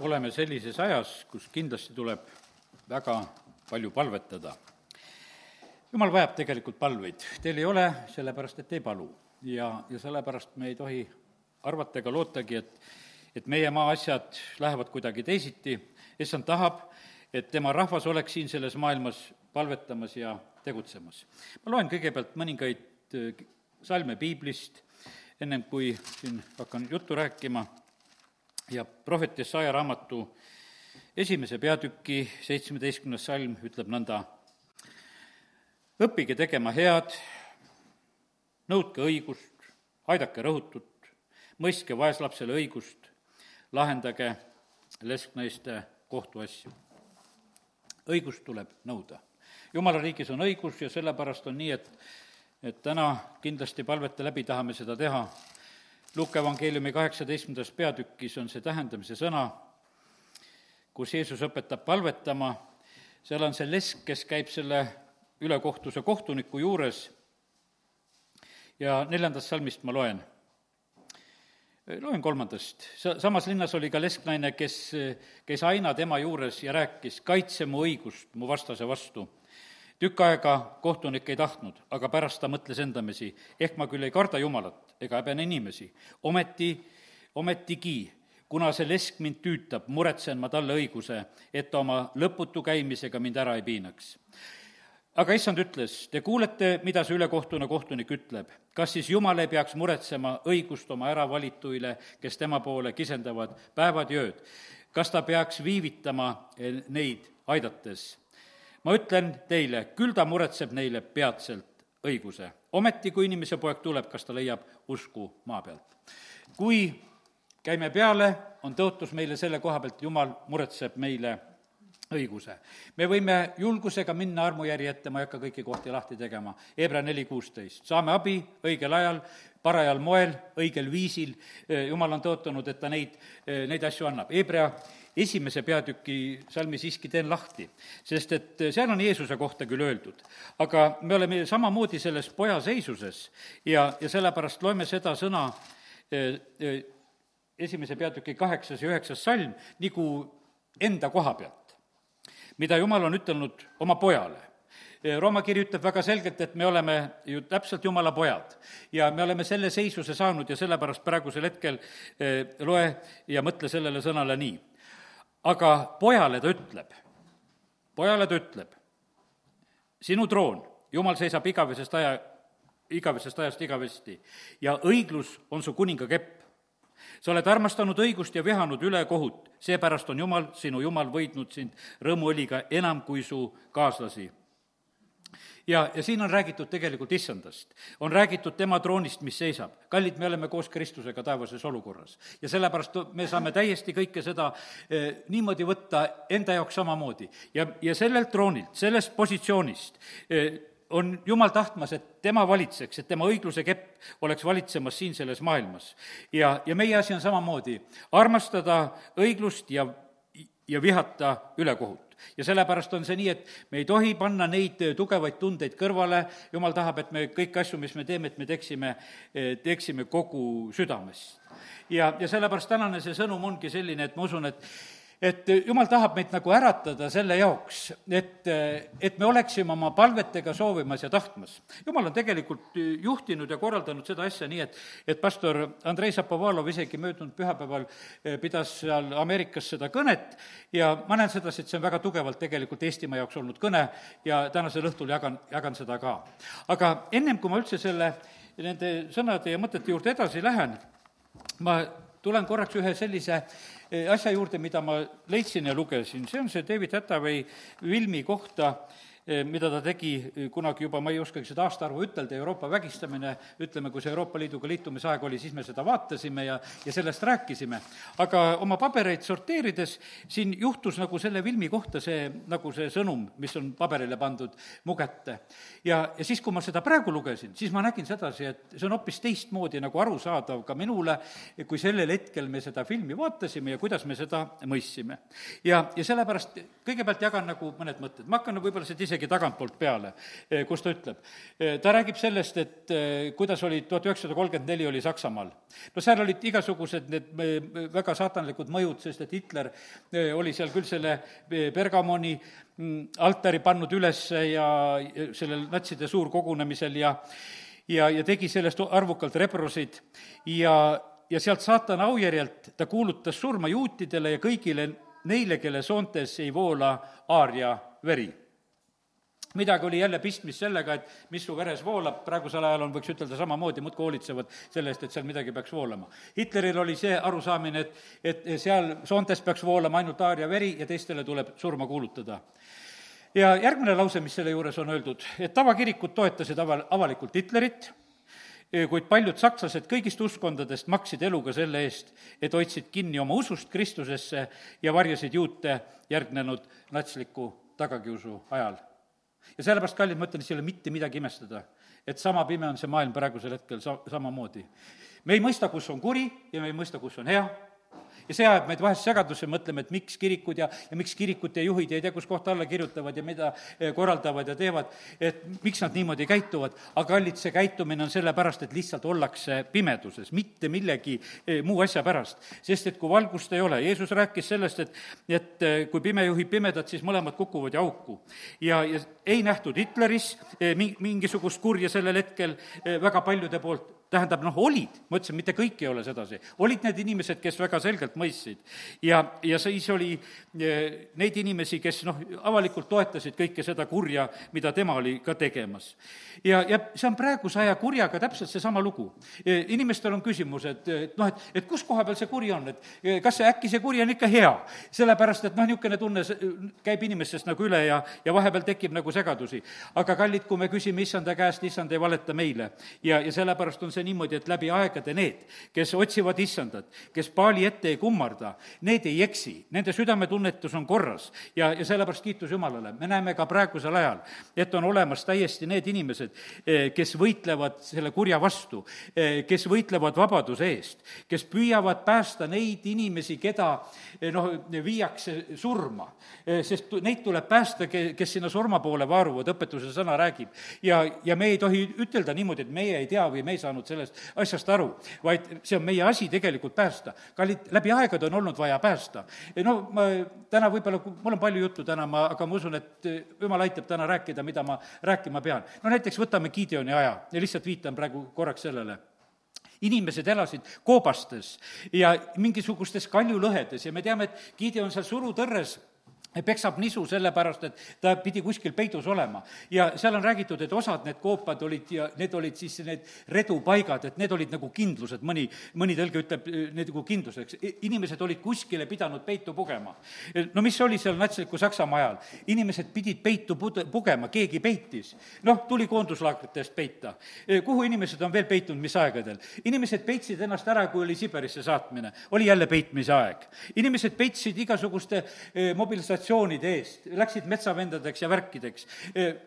oleme sellises ajas, kus kindlasti tuleb väga palju palvetada. jumal vajab tegelikult palveid, teil ei ole, sellepärast et ei palu. ja, ja sellepärast me ei tohi arvata ega lootagi, et, et meie maa asjad lähevad kuidagi teisiti, issand tahab, et tema rahvas oleks siin selles maailmas palvetamas ja tegutsemas. ma loen kõigepealt mõningaid äh, salme piiblist, ennem kui siin hakkan juttu rääkima ja prohvet Jesaja raamatu esimese peatüki seitsmeteistkümnes salm ütleb nõnda. õppige tegema head, nõudke õigust, aidake rõhutut, mõistke vaeslapsele õigust, lahendage lesknaiste kohtuasju. õigust tuleb nõuda. jumala riigis on õigus ja sellepärast on nii, et, et täna kindlasti palvete läbi tahame seda teha Luuke evangeeliumi kaheksateistkümnendas peatükis on see tähendamise sõna, kus Jeesus õpetab palvetama, seal on see lesk, kes käib selle ülekohtuse kohtuniku juures ja neljandast salmist ma loen. loen kolmandast. Sa-, samas linnas oli ka lesknaine, kes käis aina tema juures ja rääkis, kaitse mu õigust mu vastase vastu tükk aega kohtunik ei tahtnud, aga pärast ta mõtles endamisi, ehk ma küll ei karda Jumalat ega häbene inimesi, ometi, ometigi kuna see lesk mind tüütab, muretsen ma talle õiguse, et ta oma lõputu käimisega mind ära ei piinaks. aga issand ütles, te kuulete, mida see ülekohtune kohtunik ütleb. kas siis Jumal ei peaks muretsema õigust oma äravalituile, kes tema poole kisendavad päevad ja ööd? kas ta peaks viivitama neid aidates? ma ütlen teile, küll ta muretseb neile peatselt õiguse. ometi, kui inimese poeg tuleb, kas ta leiab usku maa pealt? kui käime peale, on tõotus meile selle koha pealt, Jumal muretseb meile õiguse. me võime julgusega minna armujärje ette, ma ei hakka kõiki kohti lahti tegema, Hebra neli kuusteist, saame abi õigel ajal, parajal moel, õigel viisil, Jumal on tõotanud, et ta neid, neid asju annab. Hebra esimese peatüki salmi siiski teen lahti, sest et seal on Jeesuse kohta küll öeldud. aga me oleme samamoodi selles poja seisuses ja, ja sellepärast loeme seda sõna eh, eh, esimese peatüki kaheksas ja üheksas salm nagu enda koha pealt, mida Jumal on ütelnud oma pojale eh, Rooma kiri ütleb väga selgelt, et me oleme ju täpselt Jumala pojad ja me oleme selle seisuse saanud ja sellepärast praegusel hetkel loe ja mõtle sellele sõnale nii aga pojale ta ütleb, pojale ta ütleb, sinu troon, jumal seisab igavesest aja, igavesest ajast igavesti ja õiglus on su kuninga kepp. sa oled armastanud õigust ja vihanud ülekohut, seepärast on Jumal, sinu Jumal, võitnud sind rõõmuõliga enam kui su kaaslasi ja, ja siin on räägitud tegelikult issandast. on räägitud tema troonist, mis seisab. kallid, me oleme koos Kristusega taevases olukorras. ja sellepärast me saame täiesti kõike seda eh, niimoodi võtta enda jaoks samamoodi. ja, ja sellelt troonilt, sellest positsioonist eh, on Jumal tahtmas, et tema valitseks, et tema õigluse kepp oleks valitsemas siin selles maailmas. ja, ja meie asi on samamoodi armastada õiglust ja, ja vihata ülekohut ja sellepärast on see nii, et me ei tohi panna neid tugevaid tundeid kõrvale, jumal tahab, et me kõiki asju, mis me teeme, et me teeksime, teeksime kogu südamest. ja, ja sellepärast tänane see sõnum ongi selline, et ma usun, et et jumal tahab meid nagu äratada selle jaoks, et, et me oleksime oma palvetega soovimas ja tahtmas. jumal on tegelikult juhtinud ja korraldanud seda asja nii, et, et pastor Andrei Zapovalov isegi möödunud pühapäeval eh, pidas seal Ameerikas seda kõnet ja ma näen sedasi, et see on väga tugevalt tegelikult Eestimaa jaoks olnud kõne ja tänasel õhtul jagan, jagan seda ka. aga ennem, kui ma üldse selle, nende sõnade ja mõtete juurde edasi lähen, ma tulen korraks ühe sellise Eh, asja juurde, mida ma leidsin ja lugesin, see on see David Hathaway filmi kohta Eh, mida ta tegi eh, kunagi juba, ma ei oskagi seda aastaarvu ütelda, Euroopa vägistamine, ütleme, kui see Euroopa Liiduga liitumise aeg oli, siis me seda vaatasime ja, ja sellest rääkisime. aga oma pabereid sorteerides siin juhtus nagu selle filmi kohta see, nagu see sõnum, mis on paberile pandud mu kätte. ja, ja siis, kui ma seda praegu lugesin, siis ma nägin sedasi, et see on hoopis teistmoodi nagu arusaadav ka minule, kui sellel hetkel me seda filmi vaatasime ja kuidas me seda mõistsime. ja, ja sellepärast kõigepealt jagan nagu mõned mõtted, ma hakkan võib-olla seda ise isegi tagantpoolt peale, kus ta ütleb. ta räägib sellest, et kuidas oli tuhat üheksasada kolmkümmend neli oli Saksamaal. no seal olid igasugused need väga saatanlikud mõjud, sest et Hitler oli seal küll selle Bergamoni mm, altari pannud üles ja sellel natside suurkogunemisel ja ja, ja tegi sellest arvukalt rebrosid ja, ja sealt saatana aujärjelt ta kuulutas surma juutidele ja kõigile neile, kelle soontes ei voola aaria veri midagi oli jälle pistmist sellega, et mis su veres voolab, praegusel ajal on, võiks ütelda samamoodi, muudkui hoolitsevad selle eest, et seal midagi peaks voolama. Hitleril oli see arusaamine, et, et seal soontes peaks voolama ainult aaria veri ja teistele tuleb surma kuulutada ja järgmine lause, mis selle juures on öeldud, et tavakirikud toetasid aval-, avalikult Hitlerit, kuid paljud sakslased kõigist uskkondadest maksid eluga selle eest, et hoidsid kinni oma usust Kristusesse ja varjasid juute järgnenud natsliku tagakiusu ajal. Ja sellepärast, kallid, ma ütlen, et ei ole mitte midagi imestada, et sama pime on see maailm praegusel hetkel sa-, samamoodi. me ei mõista, kus on kuri ja me ei mõista, kus on hea ja see ajab meid vahest segadusse, mõtleme, et miks kirikud ja, ja miks kirikute juhid ei tea, kus kohta alla kirjutavad ja mida eh, korraldavad ja teevad, et miks nad niimoodi käituvad, aga kallid, see käitumine on sellepärast, et lihtsalt ollakse pimeduses, mitte millegi eh, muu asja pärast. sest et kui valgust ei ole, Jeesus rääkis sellest, et, et eh, kui pime juhib pimedat, siis mõlemad kukuvad ja auku. ja, ja ei nähtud Hitleris mingisugust kurja sellel hetkel väga paljude poolt, tähendab, noh, olid, ma ütlesin, mitte kõik ei ole sedasi, olid need inimesed, kes väga selgelt mõistsid. ja, ja siis oli eh, neid inimesi, kes noh, avalikult toetasid kõike seda kurja, mida tema oli ka tegemas. ja, ja see on praeguse aja kurjaga täpselt seesama lugu. Eh, inimestel on küsimus, et, et noh, et, et kus koha peal see kuri on, et eh, kas see, äkki see kuri on ikka hea? sellepärast, et noh, niisugune tunne käib inimestest nagu üle ja, ja vahepeal tekib nagu segadusi. aga kallid, kui me küsime issanda käest, issand ei valeta meile ja, ja sellepärast on see niimoodi, et läbi aegade need, kes otsivad issandat, kes paali ette ei kummarda, need ei eksi, nende südametunnetus on korras ja, ja sellepärast kiitus Jumalale. me näeme ka praegusel ajal, et on olemas täiesti need inimesed, eh, kes võitlevad selle kurja vastu, eh, kes võitlevad vabaduse eest, kes püüavad päästa neid inimesi, keda eh, noh, viiakse surma. sest neid tuleb päästa, kes sinna surma poole vaaruvad, õpetuse sõna räägib. ja, ja me ei tohi ütelda niimoodi, et meie ei tea või me ei saanud sellest asjast aru, vaid see on meie asi tegelikult päästa. kallid, läbi aegade on olnud vaja päästa. no ma täna võib-olla, mul on palju juttu täna, ma, aga ma usun, et jumal aitab täna rääkida, mida ma rääkima pean. no näiteks võtame Gideoni aja ja lihtsalt viitan praegu korraks sellele inimesed elasid koobastes ja mingisugustes kaljulõhedes ja me teame, et Gideon seal surutõrres peksab nisu sellepärast, et ta pidi kuskil peidus olema. ja seal on räägitud, et osad need koopad olid ja need olid siis need redupaigad, et need olid nagu kindlused, mõni, mõni tõlge ütleb need nagu kindluseks. inimesed olid kuskile pidanud peitu pugema. no mis oli seal natsliku Saksamaa ajal? inimesed pidid peitu pud-, pugema, keegi peitis. noh, tuli koonduslaagritest peita. kuhu inimesed on veel peitunud, mis aegadel? inimesed peitsid ennast ära, kui oli Siberisse saatmine, oli jälle peitmise aeg. inimesed peitsid igasuguste mobilisatsioon organisatsioonide eest, läksid metsavendadeks ja värkideks.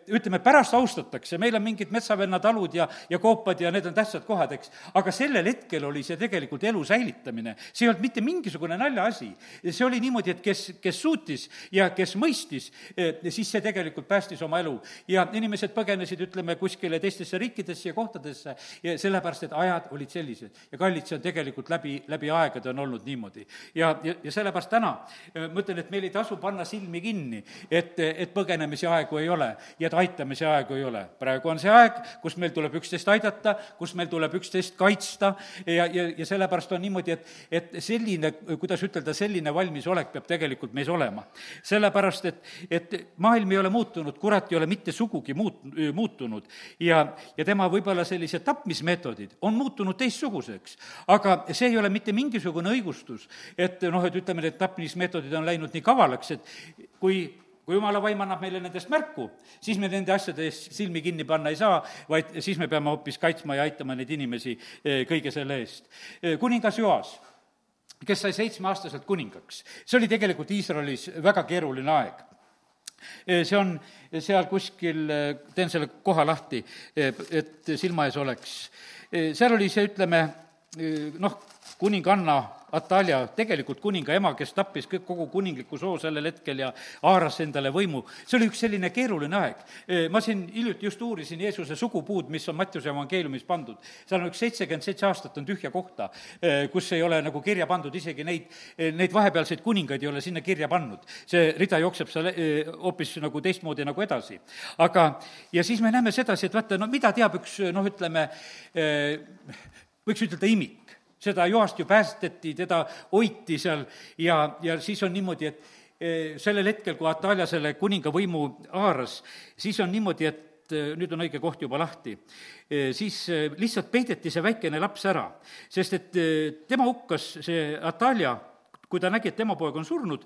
ütleme, pärast austatakse, meil on mingid metsavennatalud ja, ja koopad ja need on tähtsad kohad, eks, aga sellel hetkel oli see tegelikult elu säilitamine. see ei olnud mitte mingisugune naljaasi. see oli niimoodi, et kes, kes suutis ja kes mõistis, siis see tegelikult päästis oma elu. ja inimesed põgenesid, ütleme, kuskile teistesse riikidesse ja kohtadesse ja sellepärast, et ajad olid sellised. ja kallid, see on tegelikult läbi, läbi aegade on olnud niimoodi. ja, ja, ja sellepärast täna ma ütlen, et meil ei tasu panna silmi kinni, et, et põgenemise aegu ei ole ja et aitamise aegu ei ole. praegu on see aeg, kus meil tuleb üksteist aidata, kus meil tuleb üksteist kaitsta ja, ja, ja sellepärast on niimoodi, et, et selline, kuidas ütelda, selline valmisolek peab tegelikult meis olema. sellepärast, et, et maailm ei ole muutunud, kurat ei ole mitte sugugi muut-, muutunud ja, ja tema võib-olla sellised tapmismeetodid on muutunud teistsuguseks. aga see ei ole mitte mingisugune õigustus, et noh, et ütleme, need tapmismeetodid on läinud nii kavalaks, et kui kui jumala vaim annab meile nendest märku, siis me nende asjade eest silmi kinni panna ei saa, vaid siis me peame hoopis kaitsma ja aitama neid inimesi eh, kõige selle eest. Eh, kuningas Joas, kes sai seitsmeaastaselt kuningaks, see oli tegelikult Iisraelis väga keeruline aeg eh, see on seal kuskil, teen selle koha lahti, et silma ees oleks. seal oli see, ütleme, noh, kuninganna Atalja, tegelikult kuninga ema, kes tappis kõik, kogu kuningliku soo sellel hetkel ja haaras endale võimu, see oli üks selline keeruline aeg. ma siin hiljuti just uurisin Jeesuse sugupuud, mis on Mattiuse evangeeliumis pandud. seal on üks seitsekümmend seitse aastat on tühja kohta, kus ei ole nagu kirja pandud, isegi neid, neid vahepealseid kuningaid ei ole sinna kirja pannud. see rida jookseb seal hoopis nagu teistmoodi nagu edasi. aga, ja siis me näeme sedasi, et vaata, no mida teab üks noh, ütleme, võiks ütelda imik seda Joast ju päästeti, teda hoiti seal ja, ja siis on niimoodi, et eh, sellel hetkel, kui Atalja selle kuninga võimu haaras, siis on niimoodi, et eh, nüüd on õige koht juba lahti, eh, siis lihtsalt peideti see väikene laps ära, sest et tema hukkas, see Atalja, kui ta nägi, et tema poeg on surnud,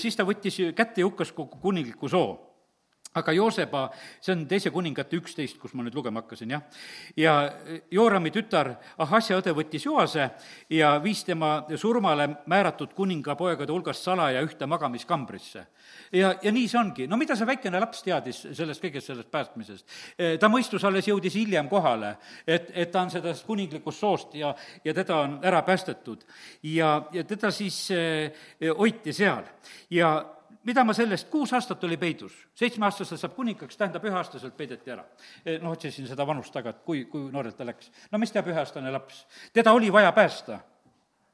siis ta võttis kätte ja hukkas kogu kuningliku soo aga Joosepa, see on teise kuningate üksteist, kus ma nüüd lugema hakkasin, jah. ja Joorami tütar Ahasja õde võttis Joase ja viis tema surmale määratud kuningapoegade hulgast salaja ühte magamiskambrisse. ja, ja nii see ongi, no mida see väikene laps teadis sellest kõigest sellest päästmisest? Ta mõistus alles jõudis hiljem kohale, et, et ta on sellest kuninglikust soost ja, ja teda on ära päästetud. ja, ja teda siis eh, hoiti seal ja mida ma sellest, kuus aastat oli peidus, seitsmeaastaselt saab kuningaks, tähendab, üheaastaselt peideti ära. E, noh, otsisin seda vanust taga, et kui, kui noorelt ta läks. no mis teab üheaastane laps? teda oli vaja päästa.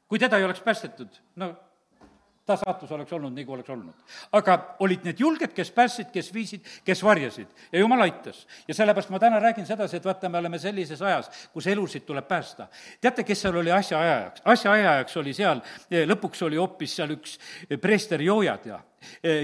kui teda ei oleks päästetud, no ta saatus oleks olnud nii, kui oleks olnud. aga olid need julged, kes päästsid, kes viisid, kes varjasid ja jumal aitas. ja sellepärast ma täna räägin sedasi, et vaata, me oleme sellises ajas, kus elusid tuleb päästa. teate, kes seal oli asjaajajaks? asjaajajaks oli seal, lõpuks oli hoopis seal üks preester Joojad ja Eh,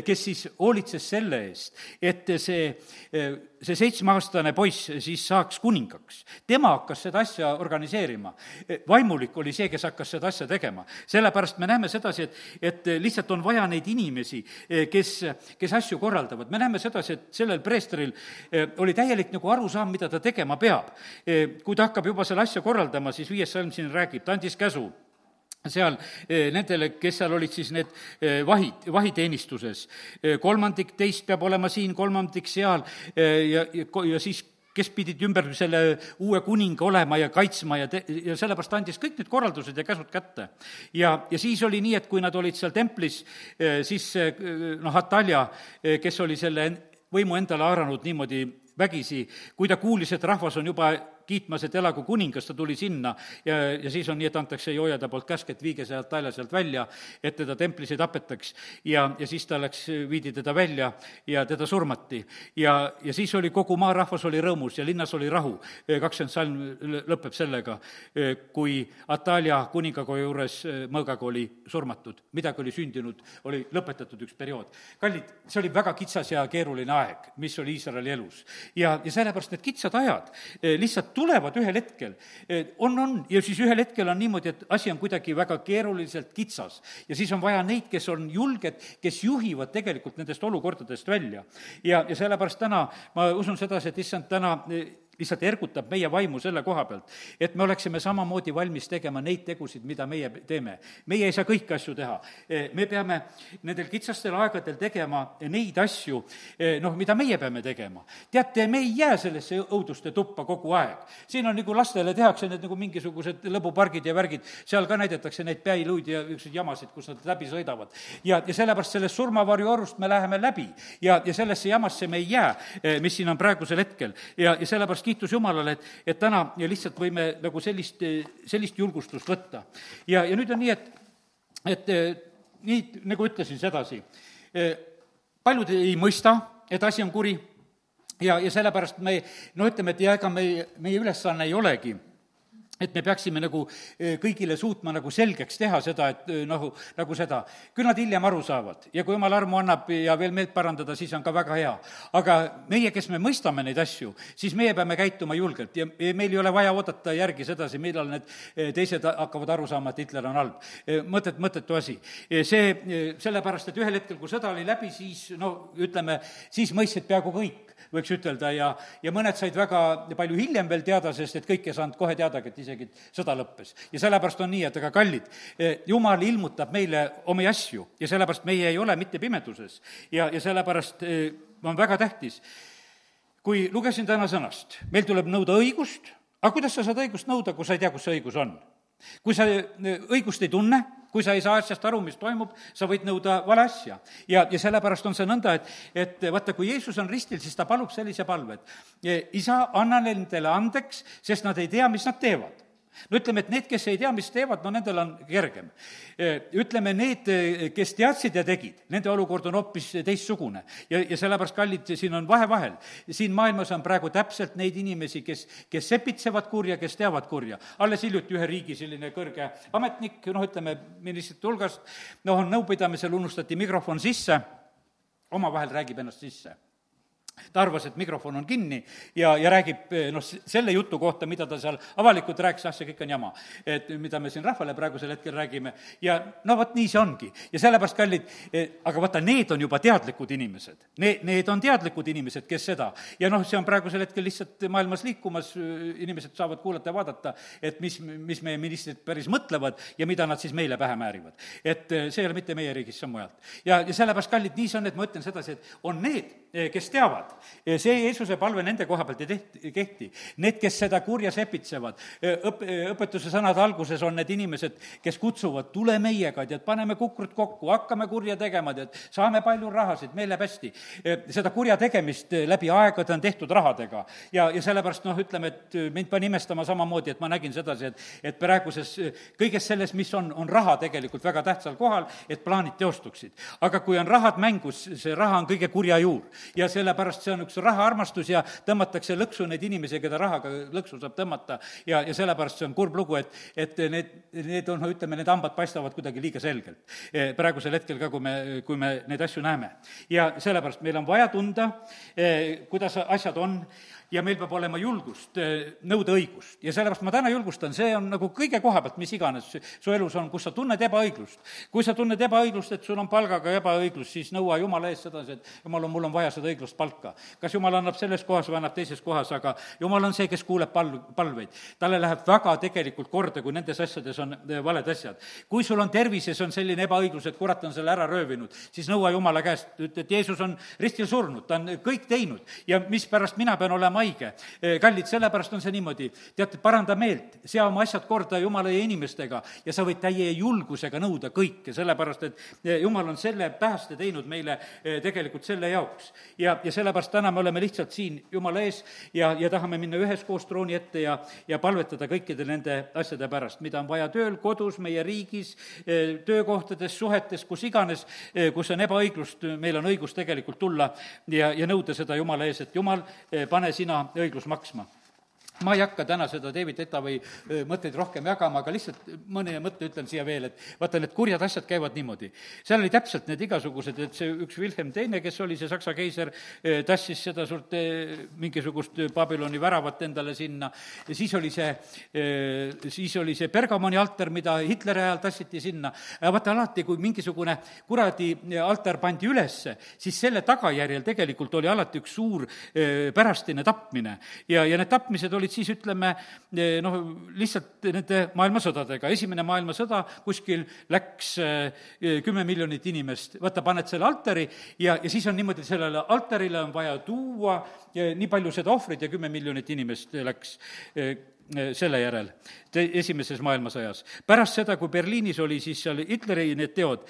kes siis hoolitses selle eest, et see, eh, see seitsmeaastane poiss siis saaks kuningaks. tema hakkas seda asja organiseerima. Eh, vaimulik oli see, kes hakkas seda asja tegema. sellepärast me näeme sedasi, et, et lihtsalt on vaja neid inimesi, kes, kes asju korraldavad. me näeme sedasi, et sellel preestril oli täielik nagu arusaam, mida ta tegema peab. kui ta hakkab juba selle asja korraldama, siis viies salm siin räägib, ta andis käsu seal eh, nendele, kes seal olid siis need eh, vahid, vahiteenistuses. Eh, kolmandik teist peab olema siin, kolmandik seal ja, ja, ja siis kes pidid ümber selle uue kuninga olema ja kaitsma ja te-, ja sellepärast andis kõik need korraldused ja käsud kätte. ja, ja siis oli nii, et kui nad olid seal templis, siis noh, Atalja, kes oli selle võimu endale haaranud niimoodi vägisi, kui ta kuulis, et rahvas on juba kiitmas, et elagu kuningas, ta tuli sinna ja, ja siis on nii, et antakse Joojade poolt käsk, et viige see Talja sealt välja, et teda templis ei tapetaks. ja, ja siis ta läks, viidi teda välja ja teda surmati. ja, ja siis oli kogu maarahvas oli rõõmus ja linnas oli rahu. kakskümmend salm lõpeb sellega, kui Atalja kuningakoja juures mõõgaga oli surmatud, midagi oli sündinud, oli lõpetatud üks periood. kallid, see oli väga kitsas ja keeruline aeg, mis oli Iisraeli elus. ja, ja sellepärast need kitsad ajad lihtsalt tulevad ühel hetkel. on, on, ja siis ühel hetkel on niimoodi, et asi on kuidagi väga keeruliselt kitsas. ja siis on vaja neid, kes on julged, kes juhivad tegelikult nendest olukordadest välja. ja, ja sellepärast täna ma usun sedasi, et issand täna lihtsalt ergutab meie vaimu selle koha pealt, et me oleksime samamoodi valmis tegema neid tegusid, mida meie teeme. meie ei saa kõiki asju teha. me peame nendel kitsastel aegadel tegema neid asju, noh, mida meie peame tegema. teate, me ei jää sellesse õuduste tuppa kogu aeg. siin on nagu lastele tehakse need nagu mingisugused lõbupargid ja värgid, seal ka näidatakse neid päiluid ja niisuguseid jamasid, kus nad läbi sõidavad. ja, ja sellepärast sellest surmavarjuorust me läheme läbi ja, ja sellesse jamasse me ei jää, mis siin on praegusel hetkel. ja, ja sellepärast kiitus Jumalale, et, et täna lihtsalt võime nagu sellist, sellist julgustust võtta. ja, ja nüüd on nii, et, et nii, nagu ütlesin sedasi, paljud ei mõista, et asi on kuri ja, ja sellepärast me no ütleme, et ja ega meie, meie ülesanne ei olegi et me peaksime nagu eh, kõigile suutma nagu selgeks teha seda, et eh, nagu, nagu seda, küll nad hiljem aru saavad ja kui jumal armu annab ja veel meelt parandada, siis on ka väga hea. aga meie, kes me mõistame neid asju, siis meie peame käituma julgelt ja, meil ei ole vaja oodata järgi sedasi, millal need eh, teised hakkavad aru saama, et Hitler on halb. mõtet, mõttetu asi. see, sellepärast, et ühel hetkel, kui sõda oli läbi, siis no ütleme, siis mõistsid peaaegu kõik võiks ütelda, ja, ja mõned said väga palju hiljem veel teada, sest et kõik ei saanud kohe teadagi, et isegi sõda lõppes. ja sellepärast on nii, et aga kallid, eh, jumal ilmutab meile omi asju ja sellepärast meie ei ole mitte pimeduses. ja, ja sellepärast eh, on väga tähtis, kui lugesin täna sõnast, meil tuleb nõuda õigust, aga kuidas sa saad õigust nõuda, kui sa ei tea, kus see õigus on? Kui sa õigust ei tunne, kui sa ei saa asjast aru, mis toimub, sa võid nõuda vale asja. ja, ja sellepärast on see nõnda, et, et vaata, kui Jeesus on ristil, siis ta palub sellise palve, et isa, anna nendele andeks, sest nad ei tea, mis nad teevad no ütleme, et need, kes ei tea, mis teevad, no nendel on kergem. ütleme, need, kes teadsid ja tegid, nende olukord on hoopis teistsugune. ja, ja sellepärast, kallid, siin on vahe vahel. siin maailmas on praegu täpselt neid inimesi, kes, kes sepitsevad kurja, kes teavad kurja. alles hiljuti ühe riigi selline kõrge ametnik, noh, ütleme, ministrite hulgast, noh, nõupidamisel unustati mikrofon sisse, omavahel räägib ennast sisse ta arvas, et mikrofon on kinni ja, ja räägib noh, selle jutu kohta, mida ta seal avalikult rääkis, ah, see kõik on jama. et mida me siin rahvale praegusel hetkel räägime ja no vot, nii see ongi. ja sellepärast, kallid, eh, aga vaata, need on juba teadlikud inimesed. Need, need on teadlikud inimesed, kes seda. ja noh, see on praegusel hetkel lihtsalt maailmas liikumas, inimesed saavad kuulata ja vaadata, et mis, mis meie ministrid päris mõtlevad ja mida nad siis meile pähe määrivad. et eh, see ei ole mitte meie riigis, see on mujalt. ja, ja sellepärast, kallid, nii see on, et ma ütlen sedasi, et on need, eh, kes teavad, see Jeesuse palve nende koha pealt ei tehti, kehti. Need, kes seda kurja sepitsevad, õp-, õpetuse sõnade alguses on need inimesed, kes kutsuvad, tule meiega, tead, paneme kukrut kokku, hakkame kurja tegema, tead, saame palju rahasid, meil läheb hästi. seda kurja tegemist läbi aegade on tehtud rahadega ja, ja sellepärast noh, ütleme, et mind pani imestama samamoodi, et ma nägin sedasi, et, et praeguses kõiges selles, mis on, on raha tegelikult väga tähtsal kohal, et plaanid teostuksid. aga kui on rahad mängus, see raha on kõige kurja juur ja sellepärast see on üks rahaarmastus ja tõmmatakse lõksu neid inimesi, keda rahaga lõksu saab tõmmata. ja, ja sellepärast see on kurb lugu, et, et need, need on, ütleme, need hambad paistavad kuidagi liiga selgelt. Eh, praegusel hetkel ka, kui me, kui me neid asju näeme. ja sellepärast meil on vaja tunda, eh, kuidas asjad on ja meil peab olema julgust eh, nõuda õigust. ja sellepärast ma täna julgustan, see on nagu kõige koha pealt, mis iganes su elus on, kus sa tunned ebaõiglust. kui sa tunned ebaõiglust, et sul on palgaga ebaõiglus, siis nõua Jumala ees sedasi, et jumal, mul on vaja seda õiglust palka. kas Jumal annab selles kohas või annab teises kohas, aga Jumal on see, kes kuuleb pal-, palveid. talle läheb väga tegelikult korda, kui nendes asjades on eh, valed asjad. kui sul on tervises on selline ebaõiglus, et kurat on selle ära röövinud, siis nõua Jumala käest, ütle, et Jeesus on ristil surnud, ta on kõik teinud ja mispärast mina pean olema haige. E, kallid, sellepärast on see niimoodi, teate, paranda meelt, sea oma asjad korda Jumala ja inimestega ja sa võid täie julgusega nõuda kõike, sellepärast et e, Jumal on selle pääste teinud meile e, tegelikult selle jaoks. ja, ja sellepärast täna me oleme lihtsalt siin Jumala ees ja, ja tahame minna üheskoos trooni ette ja, ja palvetada kõikide nende asjade pärast, mida on vaja tööl, kodus, meie riigis, töökohtades, suhetes, kus iganes, kus on ebaõiglust, meil on õigus tegelikult tulla ja, ja nõuda seda Jumala ees, et Jumal, pane sina sina õiglus maksma ma ei hakka täna seda David Etavi mõtteid rohkem jagama, aga lihtsalt mõne mõtte ütlen siia veel, et vaata, need kurjad asjad käivad niimoodi. seal oli täpselt need igasugused, et see üks Wilhelm Teine, kes oli see Saksa keiser, tassis seda suurt mingisugust Babyloni väravat endale sinna, siis oli see, siis oli see Bergamoni altar, mida Hitleri ajal tassiti sinna. vaata, alati, kui mingisugune kuradi altar pandi ülesse, siis selle tagajärjel tegelikult oli alati üks suur pärastine tapmine ja, ja need tapmised olid olid siis, ütleme, eh, noh, lihtsalt nende maailmasõdadega. esimene maailmasõda, kuskil läks eh, kümme miljonit inimest, vaata, paned selle altari ja, ja siis on niimoodi, sellele altarile on vaja tuua eh, nii palju seda ohvrit ja kümme miljonit inimest läks selle järel esimeses maailmasõjas. pärast seda, kui Berliinis oli siis seal Hitleri need teod,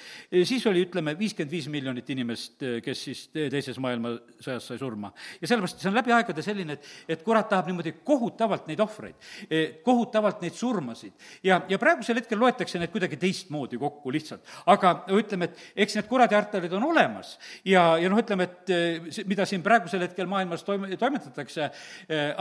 siis oli, ütleme, viiskümmend viis miljonit inimest, kes siis teises maailmasõjas sai surma. ja sellepärast see on läbi aegade selline, et, et kurat tahab niimoodi kohutavalt neid ohvreid, kohutavalt neid surmasid. ja, ja praegusel hetkel loetakse need kuidagi teistmoodi kokku lihtsalt. aga ütleme, et eks need kuradi arterid on olemas ja, ja noh, ütleme, et mida siin praegusel hetkel maailmas toim-, toimetatakse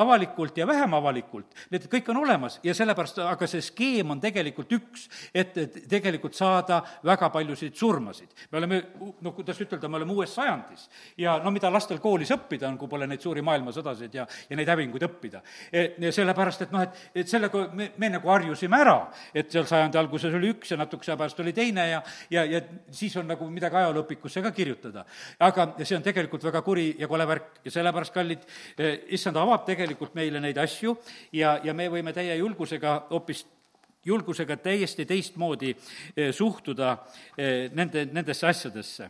avalikult ja vähem avalikult, need kõik on olemas ja sellepärast aga see skeem on tegelikult üks, et, tegelikult saada väga paljusid surmasid. me oleme, no kuidas ütelda, me oleme uues sajandis ja no mida lastel koolis õppida on, kui pole neid suuri maailmasõdasid ja, ja neid hävinguid õppida. E, sellepärast, et noh, et, et sellega me, me nagu harjusime ära, et seal sajandi alguses oli üks ja natukese aja pärast oli teine ja, ja, ja siis on nagu midagi ajalooõpikusse ka kirjutada. aga see on tegelikult väga kuri ja kole värk ja sellepärast, kallid, e, issand avab tegelikult meile neid asju ja, ja me võime täie julgusega hoopis julgusega täiesti teistmoodi eh, suhtuda eh, nende, nendesse asjadesse.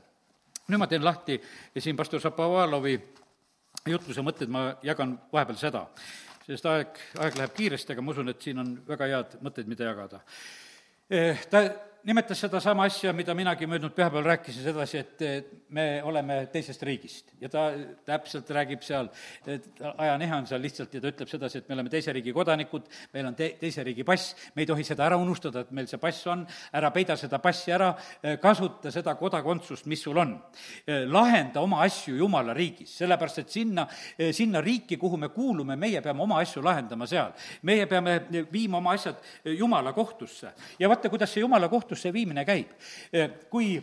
nüüd ma teen lahti siin pastor Šapovalovi jutluse mõtted, ma jagan vahepeal seda. sest aeg, aeg läheb kiiresti, aga ma usun, et siin on väga head mõtteid, mida jagada. Ta nimetas sedasama asja, mida minagi möödunud pühapäeval rääkisin sedasi, et me oleme teisest riigist. Ja ta täpselt räägib seal, et ajanihe on seal lihtsalt ja ta ütleb sedasi, et me oleme teise riigi kodanikud, meil on te-, teise riigi pass, me ei tohi seda ära unustada, et meil see pass on, ära peida seda passi ära, kasuta seda kodakondsust, mis sul on. lahenda oma asju Jumala riigis, sellepärast et sinna, sinna riiki, kuhu me kuulume, meie peame oma asju lahendama seal. meie peame viima oma asjad Jumala kohtusse. Ja vaata, kuidas see Jumala kohtus kohtusse viimine käib. kui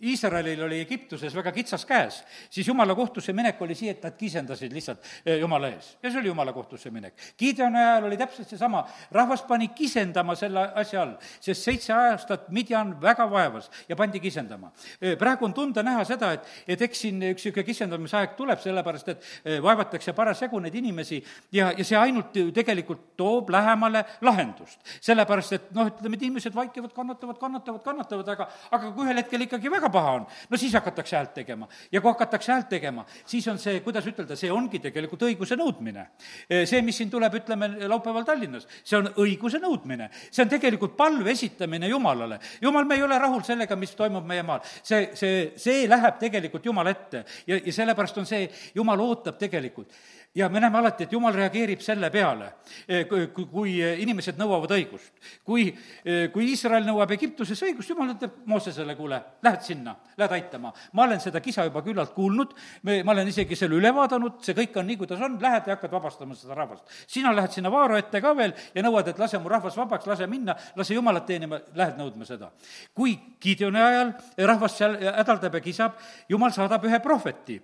Iisraelil oli Egiptuses väga kitsas käes, siis jumala kohtusse minek oli see, et nad kisendasid lihtsalt eh, jumala ees ja see oli jumala kohtusse minek. Gideoni ajal oli täpselt seesama, rahvas pani kisendama selle asja all, sest seitse aastat Midjan väga vaevas ja pandi kisendama. Eh, praegu on tunda näha seda, et, et eks siin üks niisugune kisendamise aeg tuleb, sellepärast et eh, vaevatakse parasjagu neid inimesi ja, ja see ainult tegelikult toob lähemale lahendust. sellepärast, et noh, ütleme, et inimesed vaikivad, kannatavad, kannatavad, kannatavad, aga, aga kui ühel hetkel ikkagi väga paha on, no siis hakatakse häält tegema. ja kui hakatakse häält tegema, siis on see, kuidas ütelda, see ongi tegelikult õiguse nõudmine. see, mis siin tuleb, ütleme, laupäeval Tallinnas, see on õiguse nõudmine. see on tegelikult palve esitamine Jumalale. Jumal, me ei ole rahul sellega, mis toimub meie maal. see, see, see läheb tegelikult Jumala ette ja, ja sellepärast on see, Jumal ootab tegelikult ja me näeme alati, et jumal reageerib selle peale, eh, kui, kui inimesed nõuavad õigust. kui, eh, kui Iisrael nõuab Egiptuses õigust, jumal ütleb Moosesele, kuule, lähed sinna, lähed aitama. ma olen seda kisa juba küllalt kuulnud, me, ma olen isegi selle üle vaadanud, see kõik on nii, kuidas on, lähed ja hakkad vabastama seda rahvast. sina lähed sinna Vaaro ette ka veel ja nõuad, et lase mu rahvas vabaks, lase minna, lase Jumalat teenima, lähed nõudma seda. kui Gideoni ajal rahvas seal hädaldab ja kisab, Jumal saadab ühe prohveti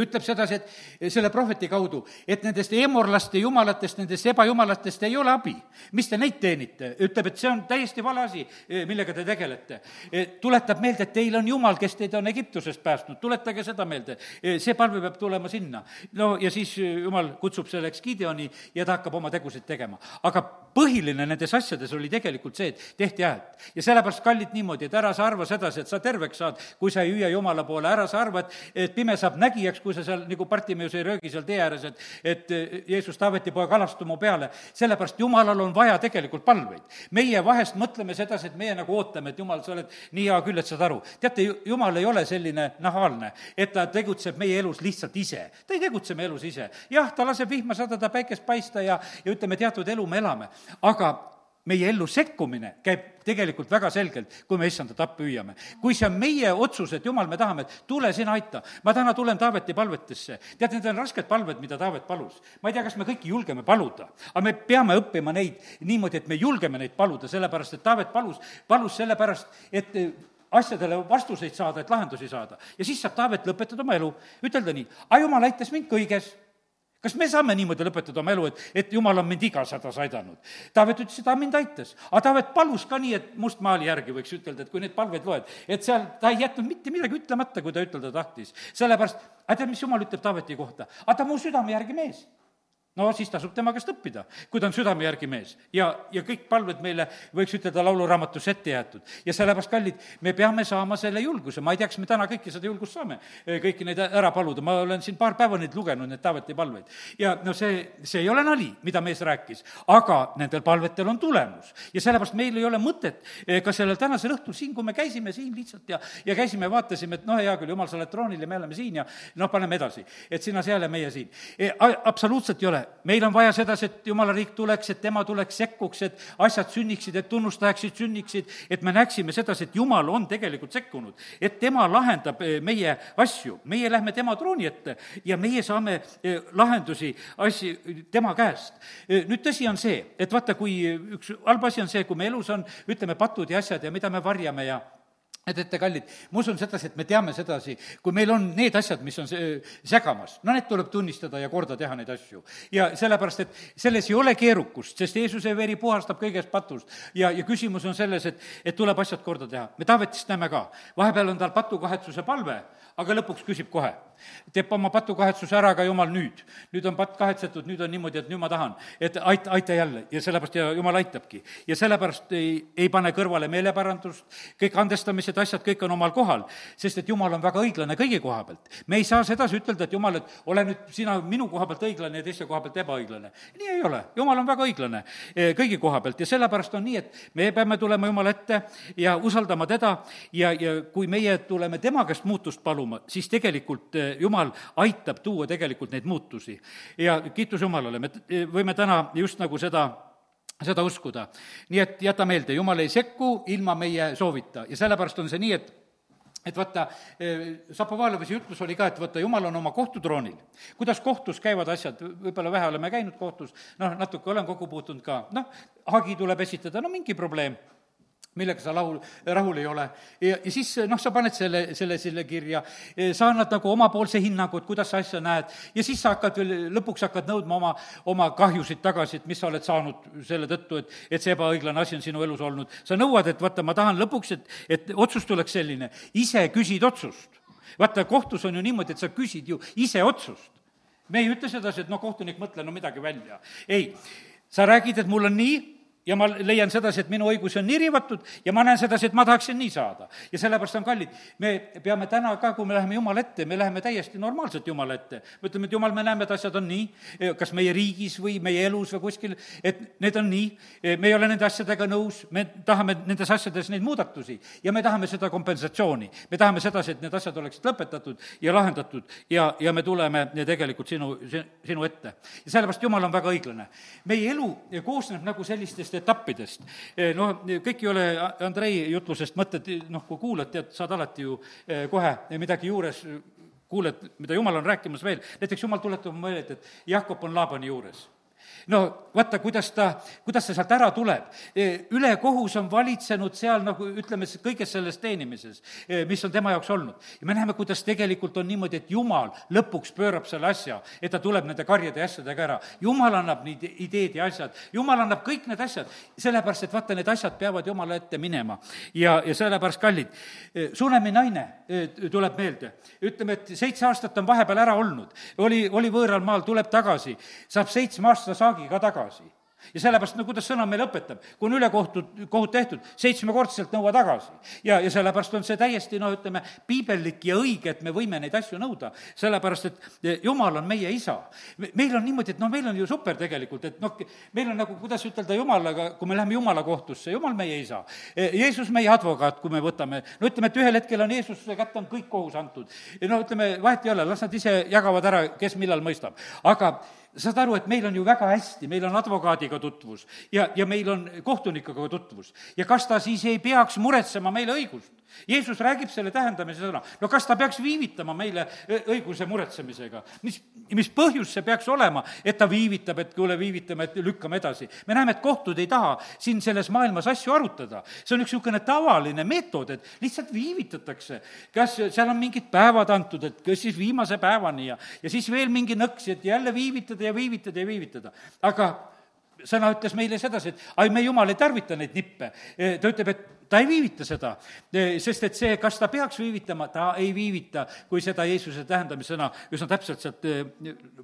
ütleb sedasi, et selle prohveti kaudu, et nendest emorlaste jumalatest, nendest ebajumalatest ei ole abi. mis te neid teenite? ütleb, et see on täiesti vale asi, eh, millega te tegelete. Eh, tuletab meelde, et teil on Jumal, kes teid on Egiptusest päästnud, tuletage seda meelde. Eh, see palve peab tulema sinna. no ja siis Jumal kutsub selleks Gideoni ja ta hakkab oma tegusid tegema. aga põhiline nendes asjades oli tegelikult see, et tehti häält. ja sellepärast, kallid, niimoodi, et ära sa arva sedasi, et sa terveks saad, kui sa ei hüüa Jumala poole, ära sa arva, et, et pime saab nägijaks, kui sa seal nagu Bartimeus ei röögi seal tee ääres, et, et eh, Jeesus Taaveti poeg alastu mu peale, sellepärast Jumalal on vaja tegelikult palveid. meie vahest mõtleme sedasi, et meie nagu ootame, et Jumal, sa oled nii hea küll, et saad aru. teate, Jumal ei ole selline nahaalne, et ta tegutseb meie elus lihtsalt ise. ta ei tegutse meie elus ise. jah, ta laseb vihma sadada, päikest paista ja, ja ütleme, teatud elu me elame, aga meie ellu sekkumine käib tegelikult väga selgelt, kui me issandat appi hüüame. kui see on meie otsus, et jumal, me tahame, et tule sina aita. ma täna tulen Taaveti palvetesse. tead, need on rasked palved, mida Taavet palus. ma ei tea, kas me kõiki julgeme paluda, aga me peame õppima neid niimoodi, et me julgeme neid paluda, sellepärast et Taavet palus, palus sellepärast, et asjadele vastuseid saada, et lahendusi saada. ja siis saab Taavet lõpetada oma elu, ütelda nii, aga jumal aitas mind kõiges kas me saame niimoodi lõpetada oma elu, et, et jumal on mind igas hädas aidanud? Taavet ütles, et ta mind aitas. aga Taavet palus ka nii, et mustmaali järgi võiks ütelda, et kui neid palveid loed, et seal ta ei jätnud mitte midagi ütlemata, kui ta ütelda tahtis. sellepärast, aga tead, mis jumal ütleb Taaveti kohta? aga ta on mu südame järgi mees no siis tasub tema käest õppida, kui ta on südame järgi mees. ja, ja kõik palved meile, võiks ütelda, lauluraamatus ette jäetud. ja sellepärast, kallid, me peame saama selle julguse, ma ei tea, kas me täna kõiki seda julgust saame, eh, kõiki neid ära paluda, ma olen siin paar päeva neid lugenud, neid Taaveti palveid. ja no see, see ei ole nali, mida mees rääkis, aga nendel palvetel on tulemus. ja sellepärast meil ei ole mõtet eh, ka sellel tänasel õhtul siin, kui me käisime siin lihtsalt ja, ja käisime, vaatasime, et noh, hea küll, jumal, sa oled troonil ja me oleme siin ja noh, paneme edasi. et sina seal ja meie siin. Eh, absoluutselt ei ole meil on vaja sedasi, et jumala riik tuleks, et tema tuleks, sekkuks, et asjad sünniksid, et tunnustajaksid sünniksid, et me näeksime sedasi, et jumal on tegelikult sekkunud. et tema lahendab eh, meie asju, meie lähme tema trooni ette ja meie saame eh, lahendusi, asju tema käest. Eh, nüüd tõsi on see, et vaata, kui üks halb asi on see, kui me elus on, ütleme, patud ja asjad ja mida me varjame ja et, et kallid, ma usun sedasi, et me teame sedasi, kui meil on need asjad, mis on segamas, no need tuleb tunnistada ja korda teha, neid asju. ja sellepärast, et selles ei ole keerukust, sest Jeesuse veri puhastab kõigest patust. ja, ja küsimus on selles, et, et tuleb asjad korda teha. me Taavetist näeme ka, vahepeal on tal patukahetsuse palve, aga lõpuks küsib kohe. Teeb oma patukahetsuse ära ka Jumal nüüd. nüüd on patt kahetsetud, nüüd on niimoodi, et nüüd ma tahan, et aita, aita jälle ja sellepärast ja Jumal aitabki. ja sellepärast ei, ei pane kõrvale meeleparandust, kõik andestamised, asjad kõik on omal kohal, sest et jumal on väga õiglane kõigi koha pealt. me ei saa sedasi ütelda, et jumal, et ole nüüd sina minu koha pealt õiglane ja teiste koha pealt ebaõiglane. nii ei ole, jumal on väga õiglane eh, kõigi koha pealt ja sellepärast on nii, et me peame tulema Jumala ette ja usaldama teda ja, ja kui meie tuleme tema käest muutust paluma, siis tegelikult eh, Jumal aitab tuua tegelikult neid muutusi. ja kiitus Jumalale, me võime täna just nagu seda seda uskuda. nii et jäta meelde, Jumal ei sekku ilma meie soovita ja sellepärast on see nii, et et vaata, Zapovalovi ütlus oli ka, et vaata, jumal on oma kohtutroonil. kuidas kohtus käivad asjad, võib-olla vähe oleme käinud kohtus, noh, natuke olen kokku puutunud ka, noh, hagi tuleb esitada, no mingi probleem millega sa rahul, rahul ei ole. ja, ja siis noh, sa paned selle, selle, selle kirja, sa annad nagu omapoolse hinnangu, et kuidas sa asja näed, ja siis sa hakkad veel, lõpuks hakkad nõudma oma, oma kahjusid tagasi, et mis sa oled saanud selle tõttu, et, et see ebaõiglane asi on sinu elus olnud. sa nõuad, et vaata, ma tahan lõpuks, et, et otsus tuleks selline, ise küsid otsust. vaata, kohtus on ju niimoodi, et sa küsid ju ise otsust. me ei ütle sedasi, et noh, kohtunik, mõtle no midagi välja. ei, sa räägid, et mul on nii ja ma leian sedasi, et minu õigusi on nii riivatud ja ma näen sedasi, et ma tahaksin nii saada. ja sellepärast on kallid, me peame täna ka, kui me läheme Jumala ette, me läheme täiesti normaalselt Jumala ette. me ütleme, et Jumal, me näeme, et asjad on nii, kas meie riigis või meie elus või kuskil, et need on nii, me ei ole nende asjadega nõus, me tahame nendes asjades neid muudatusi ja me tahame seda kompensatsiooni. me tahame sedasi, et need asjad oleksid lõpetatud ja lahendatud ja, ja me tuleme tegelikult sinu, sinu ette. ja sellepärast Jumal on väga õiglane. meie elu koosneb nagu sellistest nendest etappidest. Eh, noh, kõik ei ole Andrei jutlusest mõtted, noh, kui kuulad, tead, saad alati ju eh, kohe midagi juures, kuuled, mida jumal on rääkimas veel, näiteks jumal tuletab meelde, et Jakob on Laabani juures no vaata, kuidas ta, kuidas ta sealt ära tuleb. E, ülekohus on valitsenud seal nagu ütleme, kõiges selles teenimises, e, mis on tema jaoks olnud. ja me näeme, kuidas tegelikult on niimoodi, et Jumal lõpuks pöörab selle asja, et ta tuleb nende karjade ja asjadega ära. Jumal annab neid ideed ja asjad, Jumal annab kõik need asjad, sellepärast et vaata, need asjad peavad Jumala ette minema. ja, ja sellepärast, kallid, e, Sunemi naine tuleb meelde, ütleme, et seitse aastat on vahepeal ära olnud, oli, oli võõral maal, tuleb tagasi, saab seitsme aasta saagi ka tagasi ja sellepärast, no kuidas sõna meile õpetab, kui on ülekohtud, kohut tehtud, seitsmekordselt nõua tagasi. ja, ja sellepärast on see täiesti noh, ütleme, piibellik ja õige, et me võime neid asju nõuda, sellepärast et jumal on meie isa. meil on niimoodi, et noh, meil on ju super tegelikult, et noh, meil on nagu, kuidas ütelda, jumalaga, kui me läheme jumala kohtusse, jumal meie isa. Jeesus meie advokaat, kui me võtame, no ütleme, et ühel hetkel on Jeesuse kätte on kõik kohus antud. no ütleme, vahet ei ole, las nad ise jagavad ära, kes millal mõistab. aga saad aru, et meil on ju väga hästi, meil on advokaadiga tutvus ja, ja meil on kohtunikuga tutvus. ja kas ta siis ei peaks muretsema meile õigust? Jeesus räägib selle tähendamise sõna. no kas ta peaks viivitama meile õiguse muretsemisega? mis, mis põhjus see peaks olema, et ta viivitab, et kuule, viivitame, et lükkame edasi? me näeme, et kohtud ei taha siin selles maailmas asju arutada. see on üks niisugune tavaline meetod, et lihtsalt viivitatakse. kas seal on mingid päevad antud, et kas siis viimase päevani ja, ja siis veel mingi nõks, et jälle viivitada ja viivitada ja viivitada. aga sõna ütles meile sedasi, et ai, me jumal ei tarvita neid nippe. ta ütleb, et ta ei viivita seda, sest et see, kas ta peaks viivitama, ta ei viivita, kui seda Jeesuse tähendamissõna üsna täpselt sealt eh,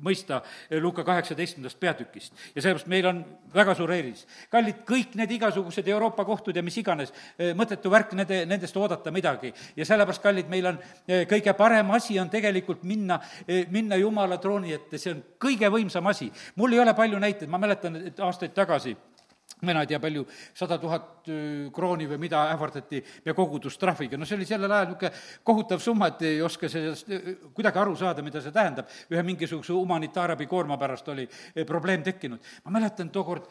mõista eh, Luuka kaheksateistkümnendast peatükist. ja sellepärast meil on väga suur eelis. kallid, kõik need igasugused Euroopa kohtud ja mis iganes, eh, mõttetu värk nende, nendest oodata midagi. ja sellepärast, kallid, meil on kõige parem asi on tegelikult minna, minna Jumala trooni ette, see on kõige võimsam asi. mul ei ole palju näiteid, ma mäletan, et aastaid tagasi mina ei tea, palju, sada tuhat krooni või mida ähvardati meie kogudustrahviga, no see oli sellel ajal niisugune kohutav summa, et ei oska sellest kuidagi aru saada, mida see tähendab. ühe mingisuguse humanitaarabi koorma pärast oli probleem tekkinud. ma mäletan tookord,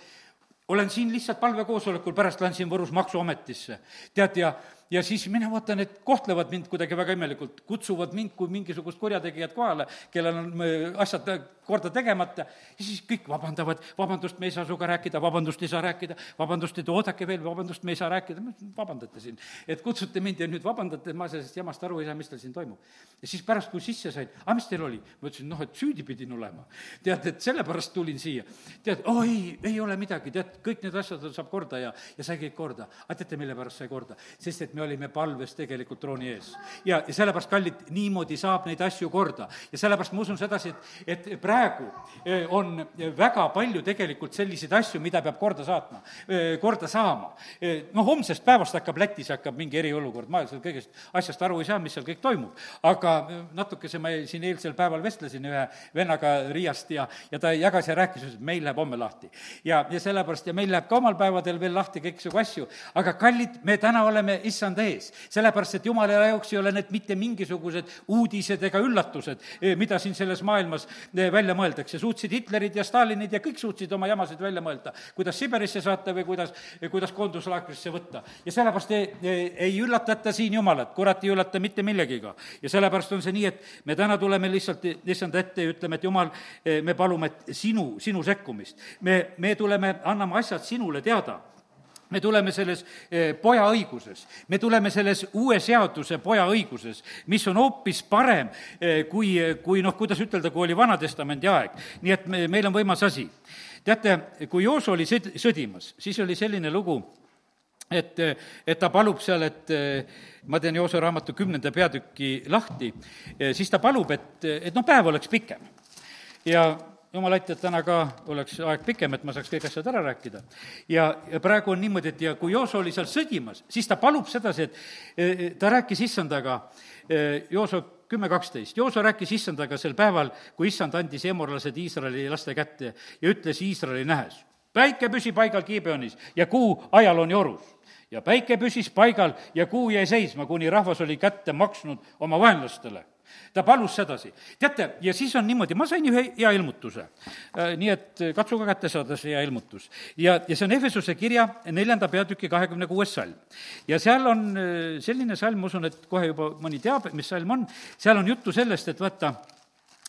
olen siin lihtsalt palvekoosolekul, pärast lähen siin Võrus Maksuametisse, tead, ja ja siis mina vaatan, et kohtlevad mind kuidagi väga imelikult, kutsuvad mind kui mingisugust kurjategijat kohale, kellel on asjad korda tegemata, ja siis kõik vabandavad, vabandust, me ei saa sinuga rääkida, vabandust, ei saa rääkida, vabandust, et oodake veel, vabandust, me ei saa rääkida, vabandate siin. et kutsute mind ja nüüd vabandate, ma sellest jamast aru ei saa, mis teil siin toimub. ja siis pärast, kui sisse sain, aga mis teil oli? ma ütlesin, noh, et süüdi pidin olema. tead, et sellepärast tulin siia. tead, oi, oh, ei ole midagi, tead, kõik need asjad saab korda ja, ja sai kõik korda. aga teate, mille pärast sai korda? sest et me olime palves tegelikult trooni ees. ja, ja sellepärast, kallid, niimoodi saab neid asju korda. ja sellepärast ma usun sedasi, et, et praegu eh, on väga palju tegelikult selliseid asju, mida peab korda saatma, eh, korda saama. Eh, no homsest päevast hakkab Lätis, hakkab mingi eriolukord, ma seal kõigest asjast aru ei saa, mis seal kõik toimub. aga natukese ma siin eilsel päeval vestlesin ühe vennaga Riiast ja, ja ta jagas ja rääkis, et meil läheb homme lahti. ja, ja sellepärast ja meil läheb ka omal päevadel veel lahti kõiksugu asju, aga kallid, me täna oleme issand ees, sellepärast et jumala jaoks ei ole need mitte mingisugused uudised ega üllatused, eh, mida siin selles maailmas eh, välja mõeldakse. suutsid Hitlerid ja Stalinid ja kõik suutsid oma jamasid välja mõelda, kuidas Siberisse saata või kuidas, kuidas koonduslaagrisse võtta. ja sellepärast ei, ei üllatata siin Jumalat, kurat ei üllata mitte millegiga. ja sellepärast on see nii, et me täna tuleme lihtsalt issand ette ja ütleme, et Jumal, eh, me palume, sinu, sinu sekkumist. me, me tuleme, anname asjad sinule teada me tuleme selles eh, poja õiguses, me tuleme selles uue seaduse poja õiguses, mis on hoopis parem eh, kui, kui noh, kuidas ütelda, kui oli Vana-testamendi aeg. nii et me, meil on võimas asi. teate, kui Jooso oli sõd-, sõdimas, siis oli selline lugu, et, et ta palub seal, et ma teen Jooso raamatu kümnenda peatüki lahti, siis ta palub, et, et noh, päev oleks pikem. ja jumal aita, et täna ka oleks aeg pikem, et ma saaks kõik asjad ära rääkida. ja, ja praegu on niimoodi, et ja kui Jooso oli seal sõdimas, siis ta palub sedasi, et ta rääkis issandaga, e, Jooso kümme kaksteist, Jooso rääkis issandaga sel päeval, kui issand andis emorlased Iisraeli laste kätte ja ütles Iisraeli nähes, päike püsi paigal Gibeonis ja kuu ajalooni orus ja päike püsis paigal ja kuu jäi seisma, kuni rahvas oli kätte maksnud oma vaenlastele ta palus sedasi. teate, ja siis on niimoodi, ma sain ühe hea ilmutuse. Äh, nii et katsuge kätte saada see hea ilmutus. ja, ja see on Efesuse kirja neljanda peatüki kahekümne kuues salm. ja seal on äh, selline salm, ma usun, et kohe juba mõni teab, mis salm on, seal on juttu sellest, et vaata,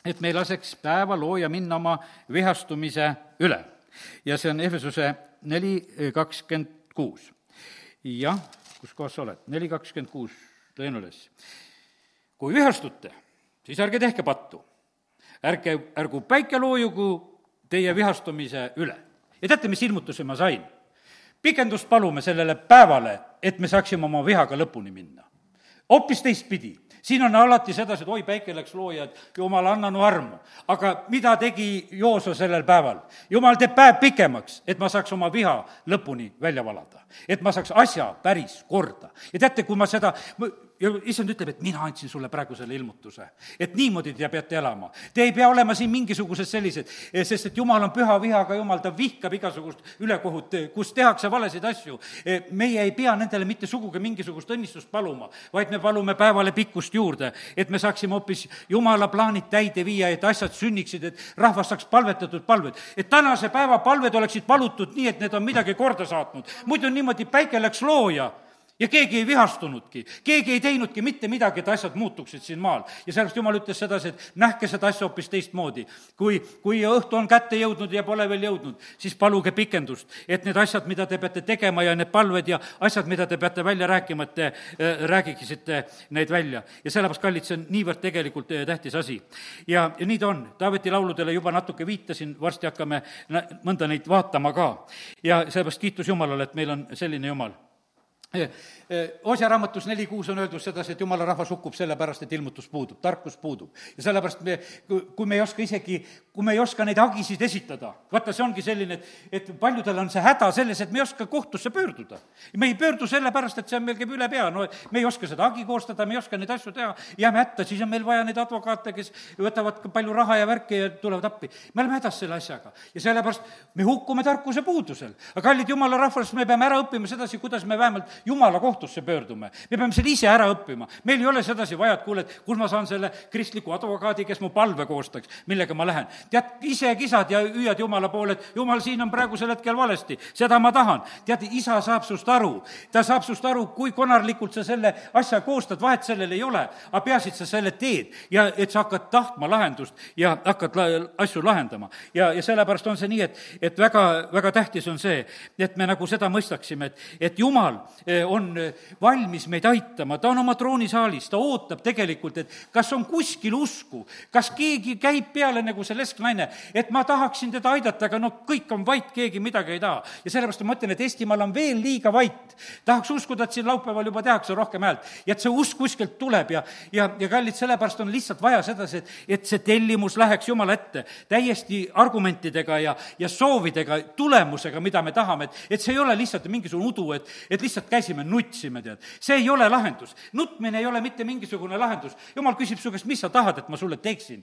et me ei laseks päeva looja minna oma vihastumise üle. ja see on Efesuse neli kakskümmend kuus. jah, kus kohas sa oled? neli kakskümmend kuus, tõin üles kui vihastute, siis ärge tehke pattu. ärge, ärgu päike loojugu teie vihastumise üle. ja teate, mis ilmutuse ma sain? pikendust palume sellele päevale, et me saaksime oma vihaga lõpuni minna. hoopis teistpidi, siin on alati sedasi, et oi, päike läks looja, et jumal, anna no armu. aga mida tegi Jooso sellel päeval? jumal teeb päev pikemaks, et ma saaks oma viha lõpuni välja valada. et ma saaks asja päris korda. ja teate, kui ma seda, ja issand ütleb, et mina andsin sulle praegu selle ilmutuse. et niimoodi te peate elama. Te ei pea olema siin mingisugused sellised, eh, sest et jumal on püha vihaga jumal, ta vihkab igasugust ülekohut, eh, kus tehakse valesid asju. Eh, meie ei pea nendele mitte sugugi mingisugust õnnistust paluma, vaid me palume päevale pikkust juurde, et me saaksime hoopis jumala plaanid täide viia, et asjad sünniksid, et rahvas saaks palvetatud palved. et tänase päeva palved oleksid palutud nii, et need on midagi korda saatnud. muidu niimoodi päike läks looja ja keegi ei vihastunudki, keegi ei teinudki mitte midagi, et asjad muutuksid siin maal. ja sellepärast Jumal ütles sedasi, et nähke seda asja hoopis teistmoodi. kui, kui õhtu on kätte jõudnud ja pole veel jõudnud, siis paluge pikendust, et need asjad, mida te peate tegema ja need palved ja asjad, mida te peate välja rääkima, et te äh, räägiksite neid välja. ja sellepärast, kallid, see on niivõrd tegelikult äh, tähtis asi. ja, ja nii ta on, Taaveti lauludele juba natuke viitasin, varsti hakkame mõnda neid vaatama ka. ja sellepärast kiitus Jumalale, et meil on selline Jumal Osja raamatus neli kuus on öeldud sedasi, et jumala rahvas hukkub sellepärast, et ilmutus puudub, tarkus puudub. ja sellepärast me, kui me ei oska isegi, kui me ei oska neid hagisid esitada, vaata, see ongi selline, et, et paljudel on see häda selles, et me ei oska kohtusse pöörduda. me ei pöördu sellepärast, et see on meil käib üle pea, no me ei oska seda hagi koostada, me ei oska neid asju teha, jääme hätta, siis on meil vaja neid advokaate, kes võtavad palju raha ja värki ja tulevad appi. me oleme hädas selle asjaga ja sellepärast me hukkume tarkuse puudusel. aga kallid jumala rahvas, me peame ära õppima sedasi, kuidas me vähemalt jumala kohtusse pöördume. me peame selle ise ära õppima. meil ei ole sedasi vaja, et kuule, et kus ma saan selle kristliku advokaadi, kes mu palve koostaks, millega ma lähen. tead, ise kisad ja hüüad jumala poole, et jumal, siin on praegusel hetkel valesti, seda ma tahan. tead, isa saab sust aru, ta saab sust aru, kui konarlikult sa selle asja koostad, vahet sellel ei ole, aga peaasi, et sa selle teed ja et sa hakkad tahtma lahendust ja hakkad la-, asju lahendama. ja, ja sellepärast on see nii, et, et väga, väga tähtis on see, et me nagu seda mõistaksime, et, et jumal on eh, valmis meid aitama, ta on oma troonisaalis, ta ootab tegelikult, et kas on kuskil usku, kas keegi käib peale nagu see lesknaine, et ma tahaksin teda aidata, aga no kõik on vait, keegi midagi ei taha. ja sellepärast ma mõtlen, et Eestimaal on veel liiga vait. tahaks uskuda, et siin laupäeval juba tehakse rohkem häält ja et see usk kuskilt tuleb ja, ja, ja kallid, sellepärast on lihtsalt vaja sedasi, et, et see tellimus läheks Jumala ette täiesti argumentidega ja, ja soovidega, tulemusega, mida me tahame, et, et see ei ole lihtsalt mingisugune udu, et, et lihtsalt käisime, nutsime, tead. see ei ole lahendus. nutmine ei ole mitte mingisugune lahendus. jumal küsib su käest, mis sa tahad, et ma sulle teeksin.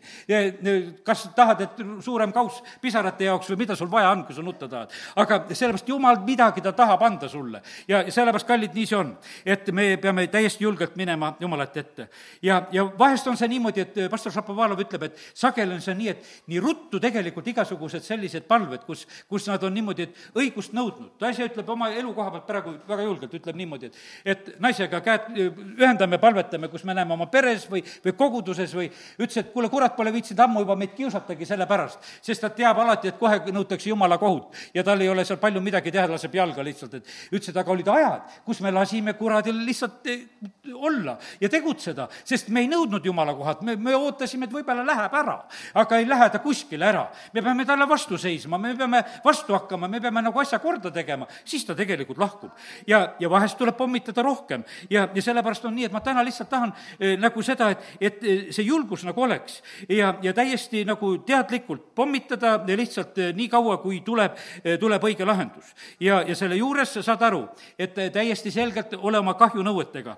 kas tahad, et suurem kauss pisarate jaoks või mida sul vaja on, kui sa nutta tahad. aga sellepärast Jumal midagi ta tahab anda sulle. ja, sellepärast, kallid, nii see on. et me peame täiesti julgelt minema Jumalate ette. ja, ja vahest on see niimoodi, et pastor Šapovalov ütleb, et sageli on see nii, et nii ruttu tegelikult igasugused sellised palved, kus, kus nad on niimoodi, et õigust nõudnud. naise ütleb oma elukoha pealt praegu väga julgelt, ütleb niimoodi, et et naisega käed ühendame, palvetame, kus me näeme oma peres või, või koguduses või ütles, et kuule, kurat pole viitsinud ammu juba meid kiusatagi selle pärast, sest ta teab alati, et kohe nõutakse jumala kohut ja tal ei ole seal palju midagi teha, laseb jalga lihtsalt, et ütles, et aga olid ajad, kus me lasime kuradil lihtsalt eh, olla ja tegutseda, sest me ei nõudnud jumala kohalt, me, me ootasime, et võib-olla läheb ära, aga ei lähe ta kuskile ära. me peame talle vastu seisma, me peame vastu hakkama, me peame nagu asja korda tegema, siis ta tegelikult lahkub. ja, ja vahest tuleb pommitada rohkem ja, ja sellepärast on nii, et ma täna lihtsalt tahan eh, nagu seda, et, et eh, see julgus nagu oleks ja, ja täiesti nagu teadlikult pommitada lihtsalt eh, nii kaua, kui tuleb, tuleb õige lahendus. ja, ja selle juures sa saad aru, et täiesti selgelt ole oma kahjunõuetega,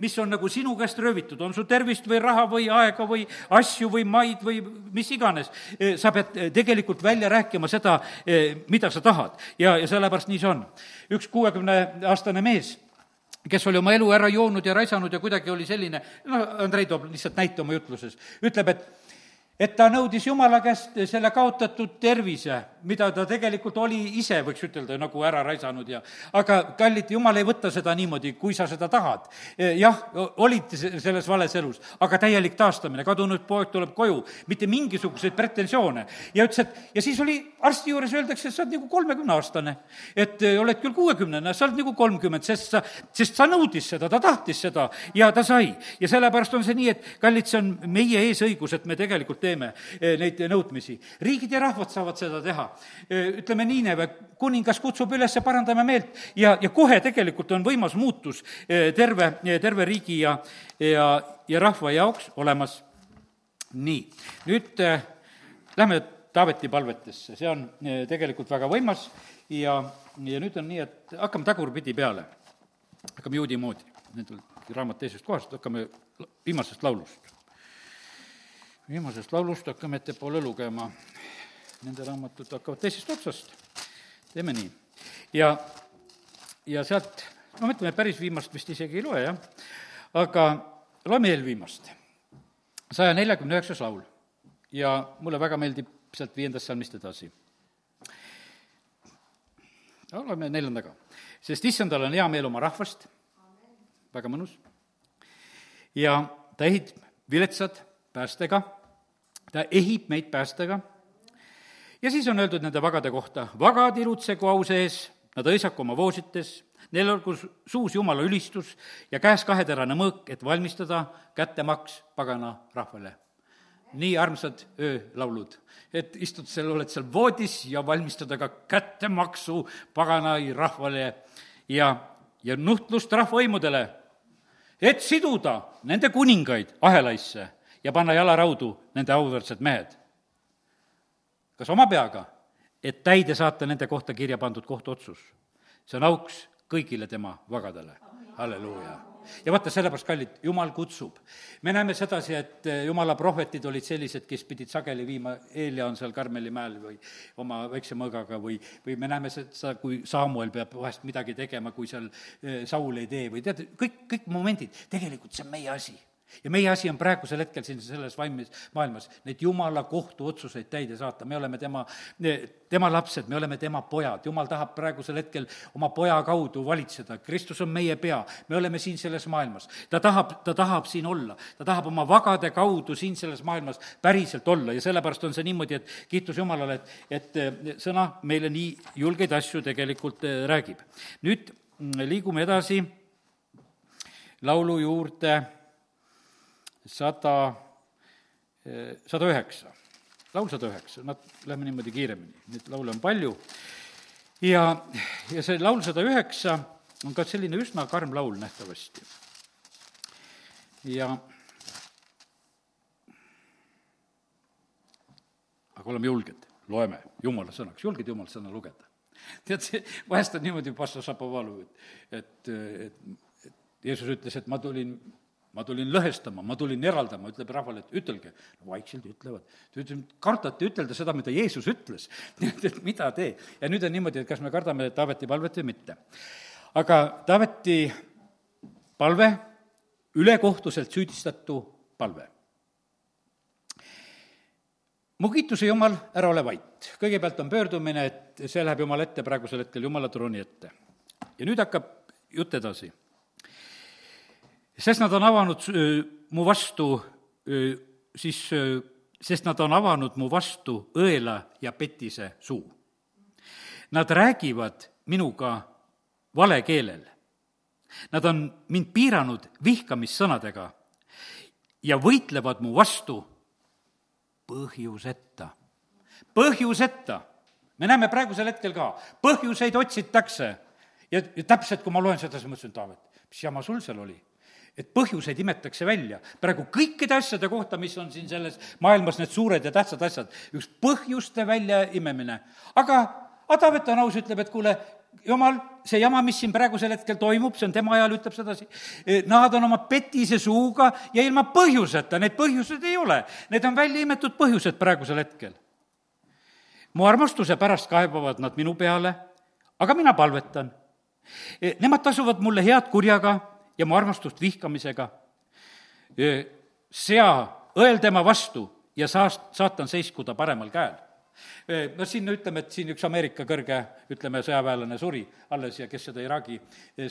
mis on nagu sinu käest röövitud, on su tervist või raha või aega või asju või maid või mis iganes, sa pead tegelikult välja rääkima seda, mida sa tahad. ja, ja sellepärast nii see on. üks kuuekümneaastane mees kes oli oma elu ära joonud ja raisanud ja kuidagi oli selline, noh, Andrei toob lihtsalt näite oma jutluses, ütleb, et et ta nõudis Jumala käest selle kaotatud tervise, mida ta tegelikult oli ise, võiks ütelda, nagu ära raisanud ja aga kallid, Jumal ei võta seda niimoodi, kui sa seda tahad. jah, olid selles vales elus, aga täielik taastamine, kadunud poeg tuleb koju, mitte mingisuguseid pretensioone. ja ütles, et ja siis oli arsti juures öeldakse, et sa oled nagu kolmekümneaastane. et oled küll kuuekümnene, sa oled nagu kolmkümmend, sest sa, sest sa nõudis seda, ta tahtis seda ja ta sai. ja sellepärast on see nii, et kallid, see on meie eesõigus, et me tegelikult teeme eh, neid nõudmisi. riigid ja rahvad saavad seda teha. Eh, ütleme, Niineve kuningas kutsub üles, parandame meelt ja, ja kohe tegelikult on võimas muutus eh, terve, terve riigi ja, ja, ja rahva jaoks olemas. nii, nüüd lähme Taaveti palvetesse, see on tegelikult väga võimas ja, ja nüüd on nii, et hakkame tagurpidi peale. hakkame juudi moodi, nüüd on raamat teisest kohast, hakkame viimasest laulust viimasest laulust hakkame ettepoole lugema. Nende raamatud hakkavad teisest otsast. teeme nii. ja, ja sealt, no ütleme, päris viimast vist isegi ei loe, jah, aga loeme eelviimast. saja neljakümne üheksas laul ja mulle väga meeldib sealt viiendast salmist edasi. no loeme neljandaga. sest issandal on hea meel oma rahvast, väga mõnus, ja ta ehib viletsad päästega ta ehib meid päästega. ja siis on öeldud nende vagade kohta, vagad ilutsegu au sees, nad õisaku oma voosites, neil olgu suus Jumala ülistus ja käes kaheterane mõõk, et valmistada kättemaks pagana rahvale. nii armsad öölaulud, et istud seal, oled seal voodis ja valmistada ka kättemaksu pagana rahvale ja, ja nuhtlust rahvavõimudele, et siduda nende kuningaid ahelaisse ja panna jalaraudu nende auväärsed mehed. kas oma peaga, et täide saata nende kohta kirja pandud kohtuotsus? see on auks kõigile tema vagadele, halleluuja ja vaata, sellepärast, kallid, Jumal kutsub. me näeme sedasi, et eh, Jumala prohvetid olid sellised, kes pidid sageli viima, Eelia on seal Karmeli mäel või oma väikse mõõgaga või, või me näeme seda, kui Samuel peab vahest midagi tegema, kui seal eh, Saul ei tee või tead, kõik, kõik momendid, tegelikult see on meie asi ja meie asi on praegusel hetkel siin selles vaimis maailmas neid jumala kohtuotsuseid täide saata, me oleme tema, tema lapsed, me oleme tema pojad, jumal tahab praegusel hetkel oma poja kaudu valitseda, Kristus on meie pea, me oleme siin selles maailmas. ta tahab, ta tahab siin olla, ta tahab oma vagade kaudu siin selles maailmas päriselt olla. Ja sellepärast on see niimoodi, et kiitus Jumalale, et, et sõna meile nii julgeid asju tegelikult äh, räägib. nüüd liigume edasi laulu juurde sada, sada üheksa. laul sada üheksa, nad, lähme niimoodi kiiremini, neid laule on palju. ja, ja see laul sada üheksa on ka selline üsna karm laul nähtavasti. ja aga oleme julged, loeme Jumala sõnaks, julged Jumala sõna lugeda. tead, see, vahest on niimoodi, pastor Šapovalov, et, et, et Jeesus ütles, et ma tulin, ma tulin lõhestama, ma tulin eraldama, ütleb rahvale, et ütelge. vaikselt ütlevad. ta ütleb, kardate ütelda seda, mida Jeesus ütles. et, et mida tee. ja nüüd on niimoodi, et kas me kardame Taaveti palvet või mitte. aga Taaveti palve, ülekohtuselt süüdistatu palve mu kiituse Jumal, ära ole vait. kõigepealt on pöördumine, et see läheb Jumala ette praegusel hetkel Jumala trooni ette. ja nüüd hakkab jutt edasi. Sest nad on avanud mu vastu siis, sest nad on avanud mu vastu õela ja petise suu. Nad räägivad minuga vale keelel. Nad on mind piiranud vihkamissõnadega ja võitlevad mu vastu põhjuseta. põhjuseta. me näeme praegusel hetkel ka, põhjuseid otsitakse. ja, ja täpselt, kui ma loen seda, siis mõtlesin, Taavet, mis jama sul seal oli? Et põhjuseid imetakse välja. praegu kõikide asjade kohta, mis on siin selles maailmas need suured ja tähtsad asjad, üks põhjuste väljaimemine. aga, Taavet on aus, ütleb, et kuule, jumal, see jama, mis siin praegusel hetkel toimub, see on tema ajal, ütleb sedasi, nad on oma petise suuga ja ilma põhjuseta, need põhjused ei ole. Need on välja imetud põhjused praegusel hetkel. mu armastuse pärast kaebavad nad minu peale, aga mina palvetan. Nemad tasuvad mulle head kurjaga ja mu armastust vihkamisega. Sea õel tema vastu ja saast-, saatan seiskuda paremal käel no siin ütleme, et siin üks Ameerika kõrge, ütleme, sõjaväelane suri alles ja kes seda Iraagi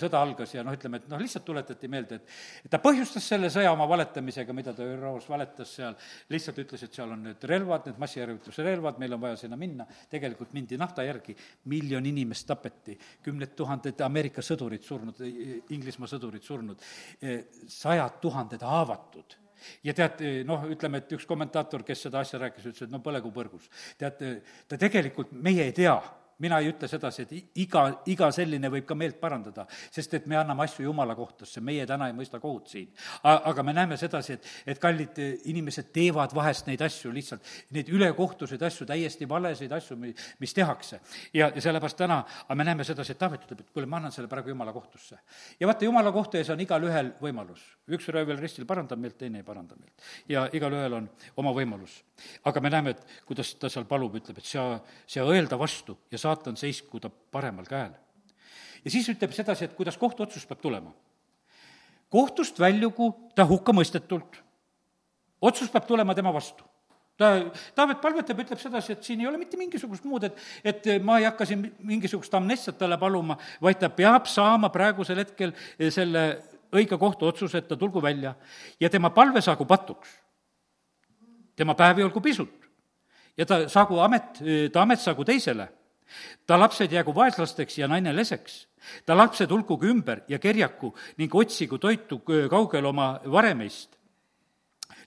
sõda algas ja noh, ütleme, et noh, lihtsalt tuletati meelde, et ta põhjustas selle sõja oma valetamisega, mida ta ÜRO-s valetas seal, lihtsalt ütles, et seal on need relvad, need massijärgituse relvad, meil on vaja sinna minna, tegelikult mindi nafta järgi, miljon inimest tapeti, kümned tuhanded Ameerika sõdurid surnud, Inglismaa sõdurid surnud, sajad tuhanded haavatud ja tead, noh, ütleme, et üks kommentaator, kes seda asja rääkis, ütles, et no põlegu põrgus. tead, ta tegelikult, meie ei tea mina ei ütle sedasi, et iga, iga selline võib ka meelt parandada, sest et me anname asju Jumala kohtusse, meie täna ei mõista kohut siin. aga me näeme sedasi, et, et kallid inimesed teevad vahest neid asju lihtsalt, neid ülekohtuseid asju, täiesti valesid asju, mis tehakse. ja, ja sellepärast täna, aga me näeme sedasi, et Taavet ütleb, et kuule, ma annan selle praegu Jumala kohtusse. ja vaata, Jumala kohtu ees on igalühel võimalus. üks röövel ristil parandab meelt, teine ei paranda meelt. ja igalühel on oma võimalus. Aga me näeme, et kuidas ta seal palub, ütleb, et sa, sa õelda vastu ja saatan seiskuda paremal käel. ja siis ütleb sedasi, et kuidas kohtuotsus peab tulema. kohtust väljugu ta hukkamõistetult. otsus peab tulema tema vastu ta, Taavet palvetab, ütleb sedasi, et siin ei ole mitte mingisugust muud, et, et ma ei hakka siin mingisugust amnestiat talle paluma, vaid ta peab saama praegusel hetkel selle õige kohtuotsuse, et ta tulgu välja ja tema palve saagu patuks. Tema päevi olgu pisut ja ta saagu amet, ta amet saagu teisele ta lapsed jäägu vaeslasteks ja naine leseks. ta lapsed hulkugu ümber ja kerjaku ning otsigu toitu kaugel oma varemeist.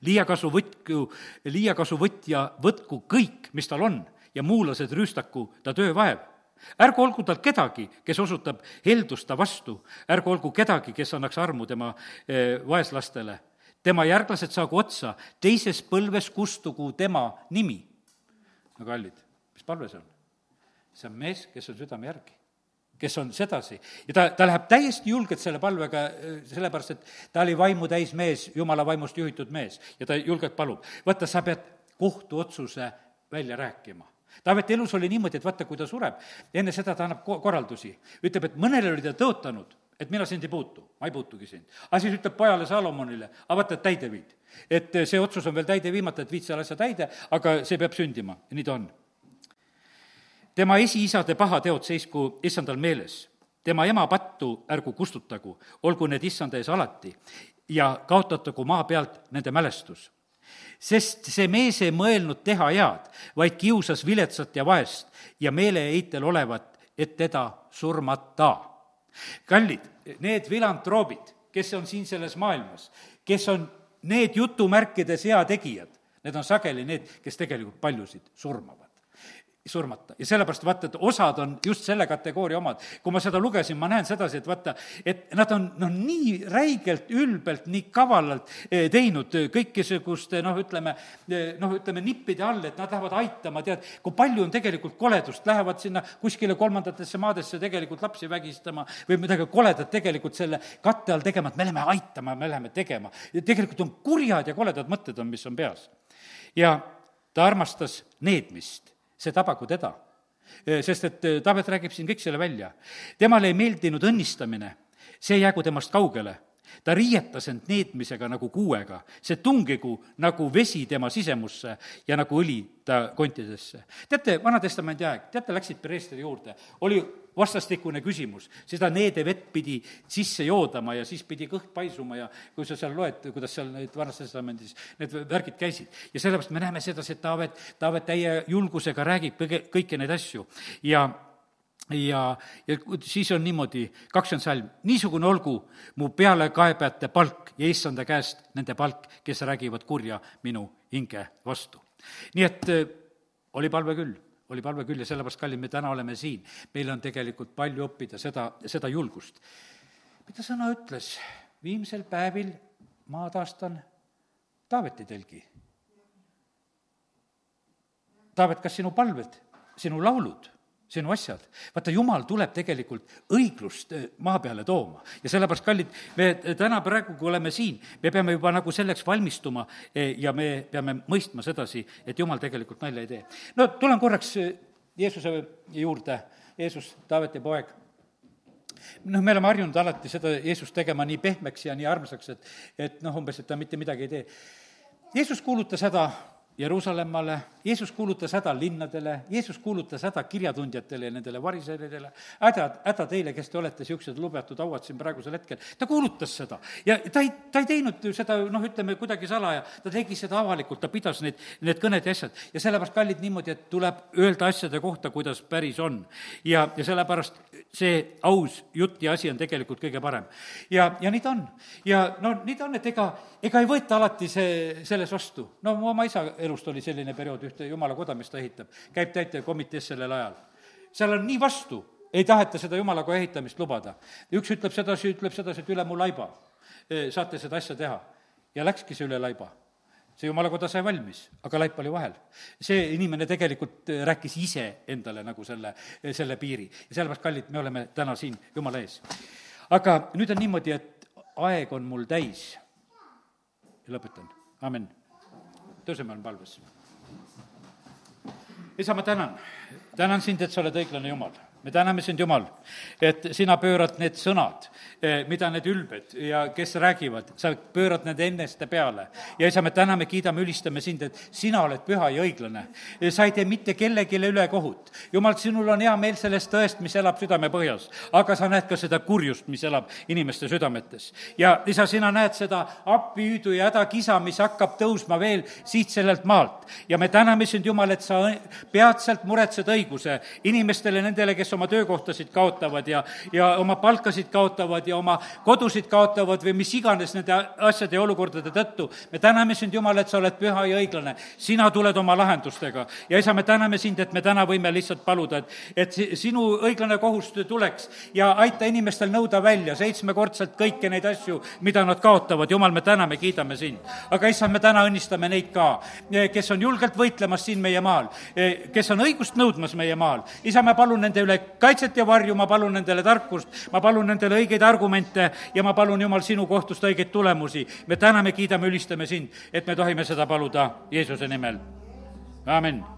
liiakasu võtku, liiakasu võtja võtku kõik, mis tal on ja muulased rüüstaku ta töövaev ärgu olgu tal kedagi, kes osutab heldust ta vastu, ärgu olgu kedagi, kes annaks armu tema eh, vaeslastele. Tema järglased saagu otsa, teises põlves kustugu tema nimi. no kallid, mis palve see on? see on mees, kes on südame järgi kes on sedasi ja ta, ta läheb täiesti julgelt selle palvega, äh, sellepärast et ta oli vaimu täis mees, jumala vaimust juhitud mees ja ta julgelt palub. vaata, sa pead kohtuotsuse välja rääkima. Taaveti elus oli niimoodi, et vaata, kui ta sureb, enne seda ta annab ko-, korraldusi. ütleb, et mõnele oli ta tõotanud, et mina sind ei puutu, ma ei puutugi sind. aga siis ütleb pojale Salomonile, aga vaata, et täide viid. et see otsus on veel täide viimata, et viid selle asja täide, aga see peab sündima nii ta on tema esiisade pahateod seisku issandal meeles. tema ema pattu ärgu kustutagu, olgu need issanda ees alati ja kaotatagu maa pealt nende mälestus. sest see mees ei mõelnud teha head, vaid kiusas viletsat ja vaest ja meeleheitel olevat, et teda surmata kallid, need filantroobid, kes on siin selles maailmas, kes on need jutumärkides heategijad, need on sageli need, kes tegelikult paljusid surmavad surmata ja sellepärast vaata, et osad on just selle kategooria omad. kui ma seda lugesin, ma näen sedasi, et vaata, et nad on noh, nii räigelt, ülbelt, nii kavalalt eh, teinud kõikisuguste noh, ütleme, eh, noh, ütleme nippide all, et nad lähevad aitama, tead, kui palju on tegelikult koledust, lähevad sinna kuskile kolmandatesse maadesse tegelikult lapsi vägistama või midagi koledat tegelikult selle katte all tegema, et me läheme aitama, me läheme tegema. tegelikult on kurjad ja koledad mõtted on, mis on peas. ja ta armastas needmist see tabagu teda. sest et Taavet räägib siin kõik selle välja. temale ei meeldinud õnnistamine, see jäägu temast kaugele ta riietas end neetmisega nagu kuuega, see tungigu nagu vesi tema sisemusse ja nagu õli ta kontidesse. teate, Vana-testamendi aeg, teate, läksid preestri juurde, oli vastastikune küsimus, seda needevett pidi sisse joodama ja siis pidi kõht paisuma ja kui sa seal loed, kuidas seal need Vanas Testamendis need värgid käisid. ja sellepärast me näeme sedasi, et Taavet, Taavet täie julgusega räägib kõige, kõiki neid asju ja ja, ja siis on niimoodi, kakskümmend salm, niisugune olgu mu pealekaebajate palk ja issanda käest nende palk, kes räägivad kurja minu hinge vastu. nii et äh, oli palve küll, oli palve küll ja sellepärast, kallid, me täna oleme siin. meil on tegelikult palju õppida seda, seda julgust. mida sõna ütles? viimsel päevil ma taastan Taaveti telgi. Taavet, kas sinu palved, sinu laulud sinu asjad. vaata, jumal tuleb tegelikult õiglust eh, maa peale tooma ja sellepärast, kallid, me täna praegu, kui oleme siin, me peame juba nagu selleks valmistuma eh, ja me peame mõistma sedasi, et jumal tegelikult nalja ei tee. no tulen korraks Jeesuse juurde, Jeesus, Taaveti poeg noh, me oleme harjunud alati seda Jeesust tegema nii pehmeks ja nii armsaks, et, et noh, umbes, et ta mitte midagi ei tee. Jeesus kuulutas häda Jeruusalemmale, Jeesus kuulutas häda linnadele, Jeesus kuulutas häda kirjatundjatele ja nendele variseridele, häda, häda teile, kes te olete niisugused lubatud hauad siin praegusel hetkel, ta kuulutas seda. ja ta ei, ta ei teinud seda noh, ütleme kuidagi salaja, ta tegi seda avalikult, ta pidas neid, need kõned ja asjad. ja sellepärast, kallid, niimoodi, et tuleb öelda asjade kohta, kuidas päris on. ja, ja sellepärast see aus jutt ja asi on tegelikult kõige parem. ja, ja nii ta on. ja no nii ta on, et ega, ega ei võeta alati see, selles vastu. no mu oma isa elust oli selline periood, ühte jumala koda, mis ta ehitab, käib täitevkomitees sellel ajal. seal on nii vastu, ei taheta seda jumala koja ehitamist lubada. üks ütleb sedasi, ütleb sedasi, et üle mu laiba saate seda asja teha. ja läkski see üle laiba see jumalakoda sai valmis, aga laip oli vahel. see inimene tegelikult rääkis ise endale nagu selle, selle piiri ja sellepärast, kallid, me oleme täna siin Jumala ees. aga nüüd on niimoodi, et aeg on mul täis. lõpetan, amin tõuseme, oleme palves. isa, ma tänan, tänan sind, et sa oled õiglane Jumal me täname sind, Jumal, et sina pöörad need sõnad, eh, mida need ülbed ja kes räägivad, sa pöörad need enneste peale. ja isa, me täname, kiidame, ülistame sind, et sina oled püha ja õiglane. sa ei tee mitte kellelegi ülekohut. Jumal, sinul on hea meel sellest tõest, mis elab südamepõhjas, aga sa näed ka seda kurjust, mis elab inimeste südametes. ja isa, sina näed seda appihüüdu ja hädakisa, mis hakkab tõusma veel siit sellelt maalt. ja me täname sind, Jumal, et sa peatselt muretsed õiguse inimestele, nendele, kes kes oma töökohtasid kaotavad ja, ja oma palkasid kaotavad ja oma kodusid kaotavad või mis iganes nende asjade ja olukordade tõttu. me täname sind, Jumal, et sa oled püha ja õiglane. sina tuled oma lahendustega ja isa, me täname sind, et me täna võime lihtsalt paluda, et, et sinu õiglane kohus tuleks ja aita inimestel nõuda välja seitsmekordselt kõiki neid asju, mida nad kaotavad. Jumal, me täname, kiidame sind. aga issand, me täna õnnistame neid ka, kes on julgelt võitlemas siin meie maal, kes on õigust nõudmas meie maal. isa, ma palun nende üle kaitset ja varju, ma palun nendele tarkust, ma palun nendele õigeid argumente ja ma palun, Jumal, sinu kohtust õigeid tulemusi. me täname, kiidame, ülistame sind, et me tohime seda paluda Jeesuse nimel. amin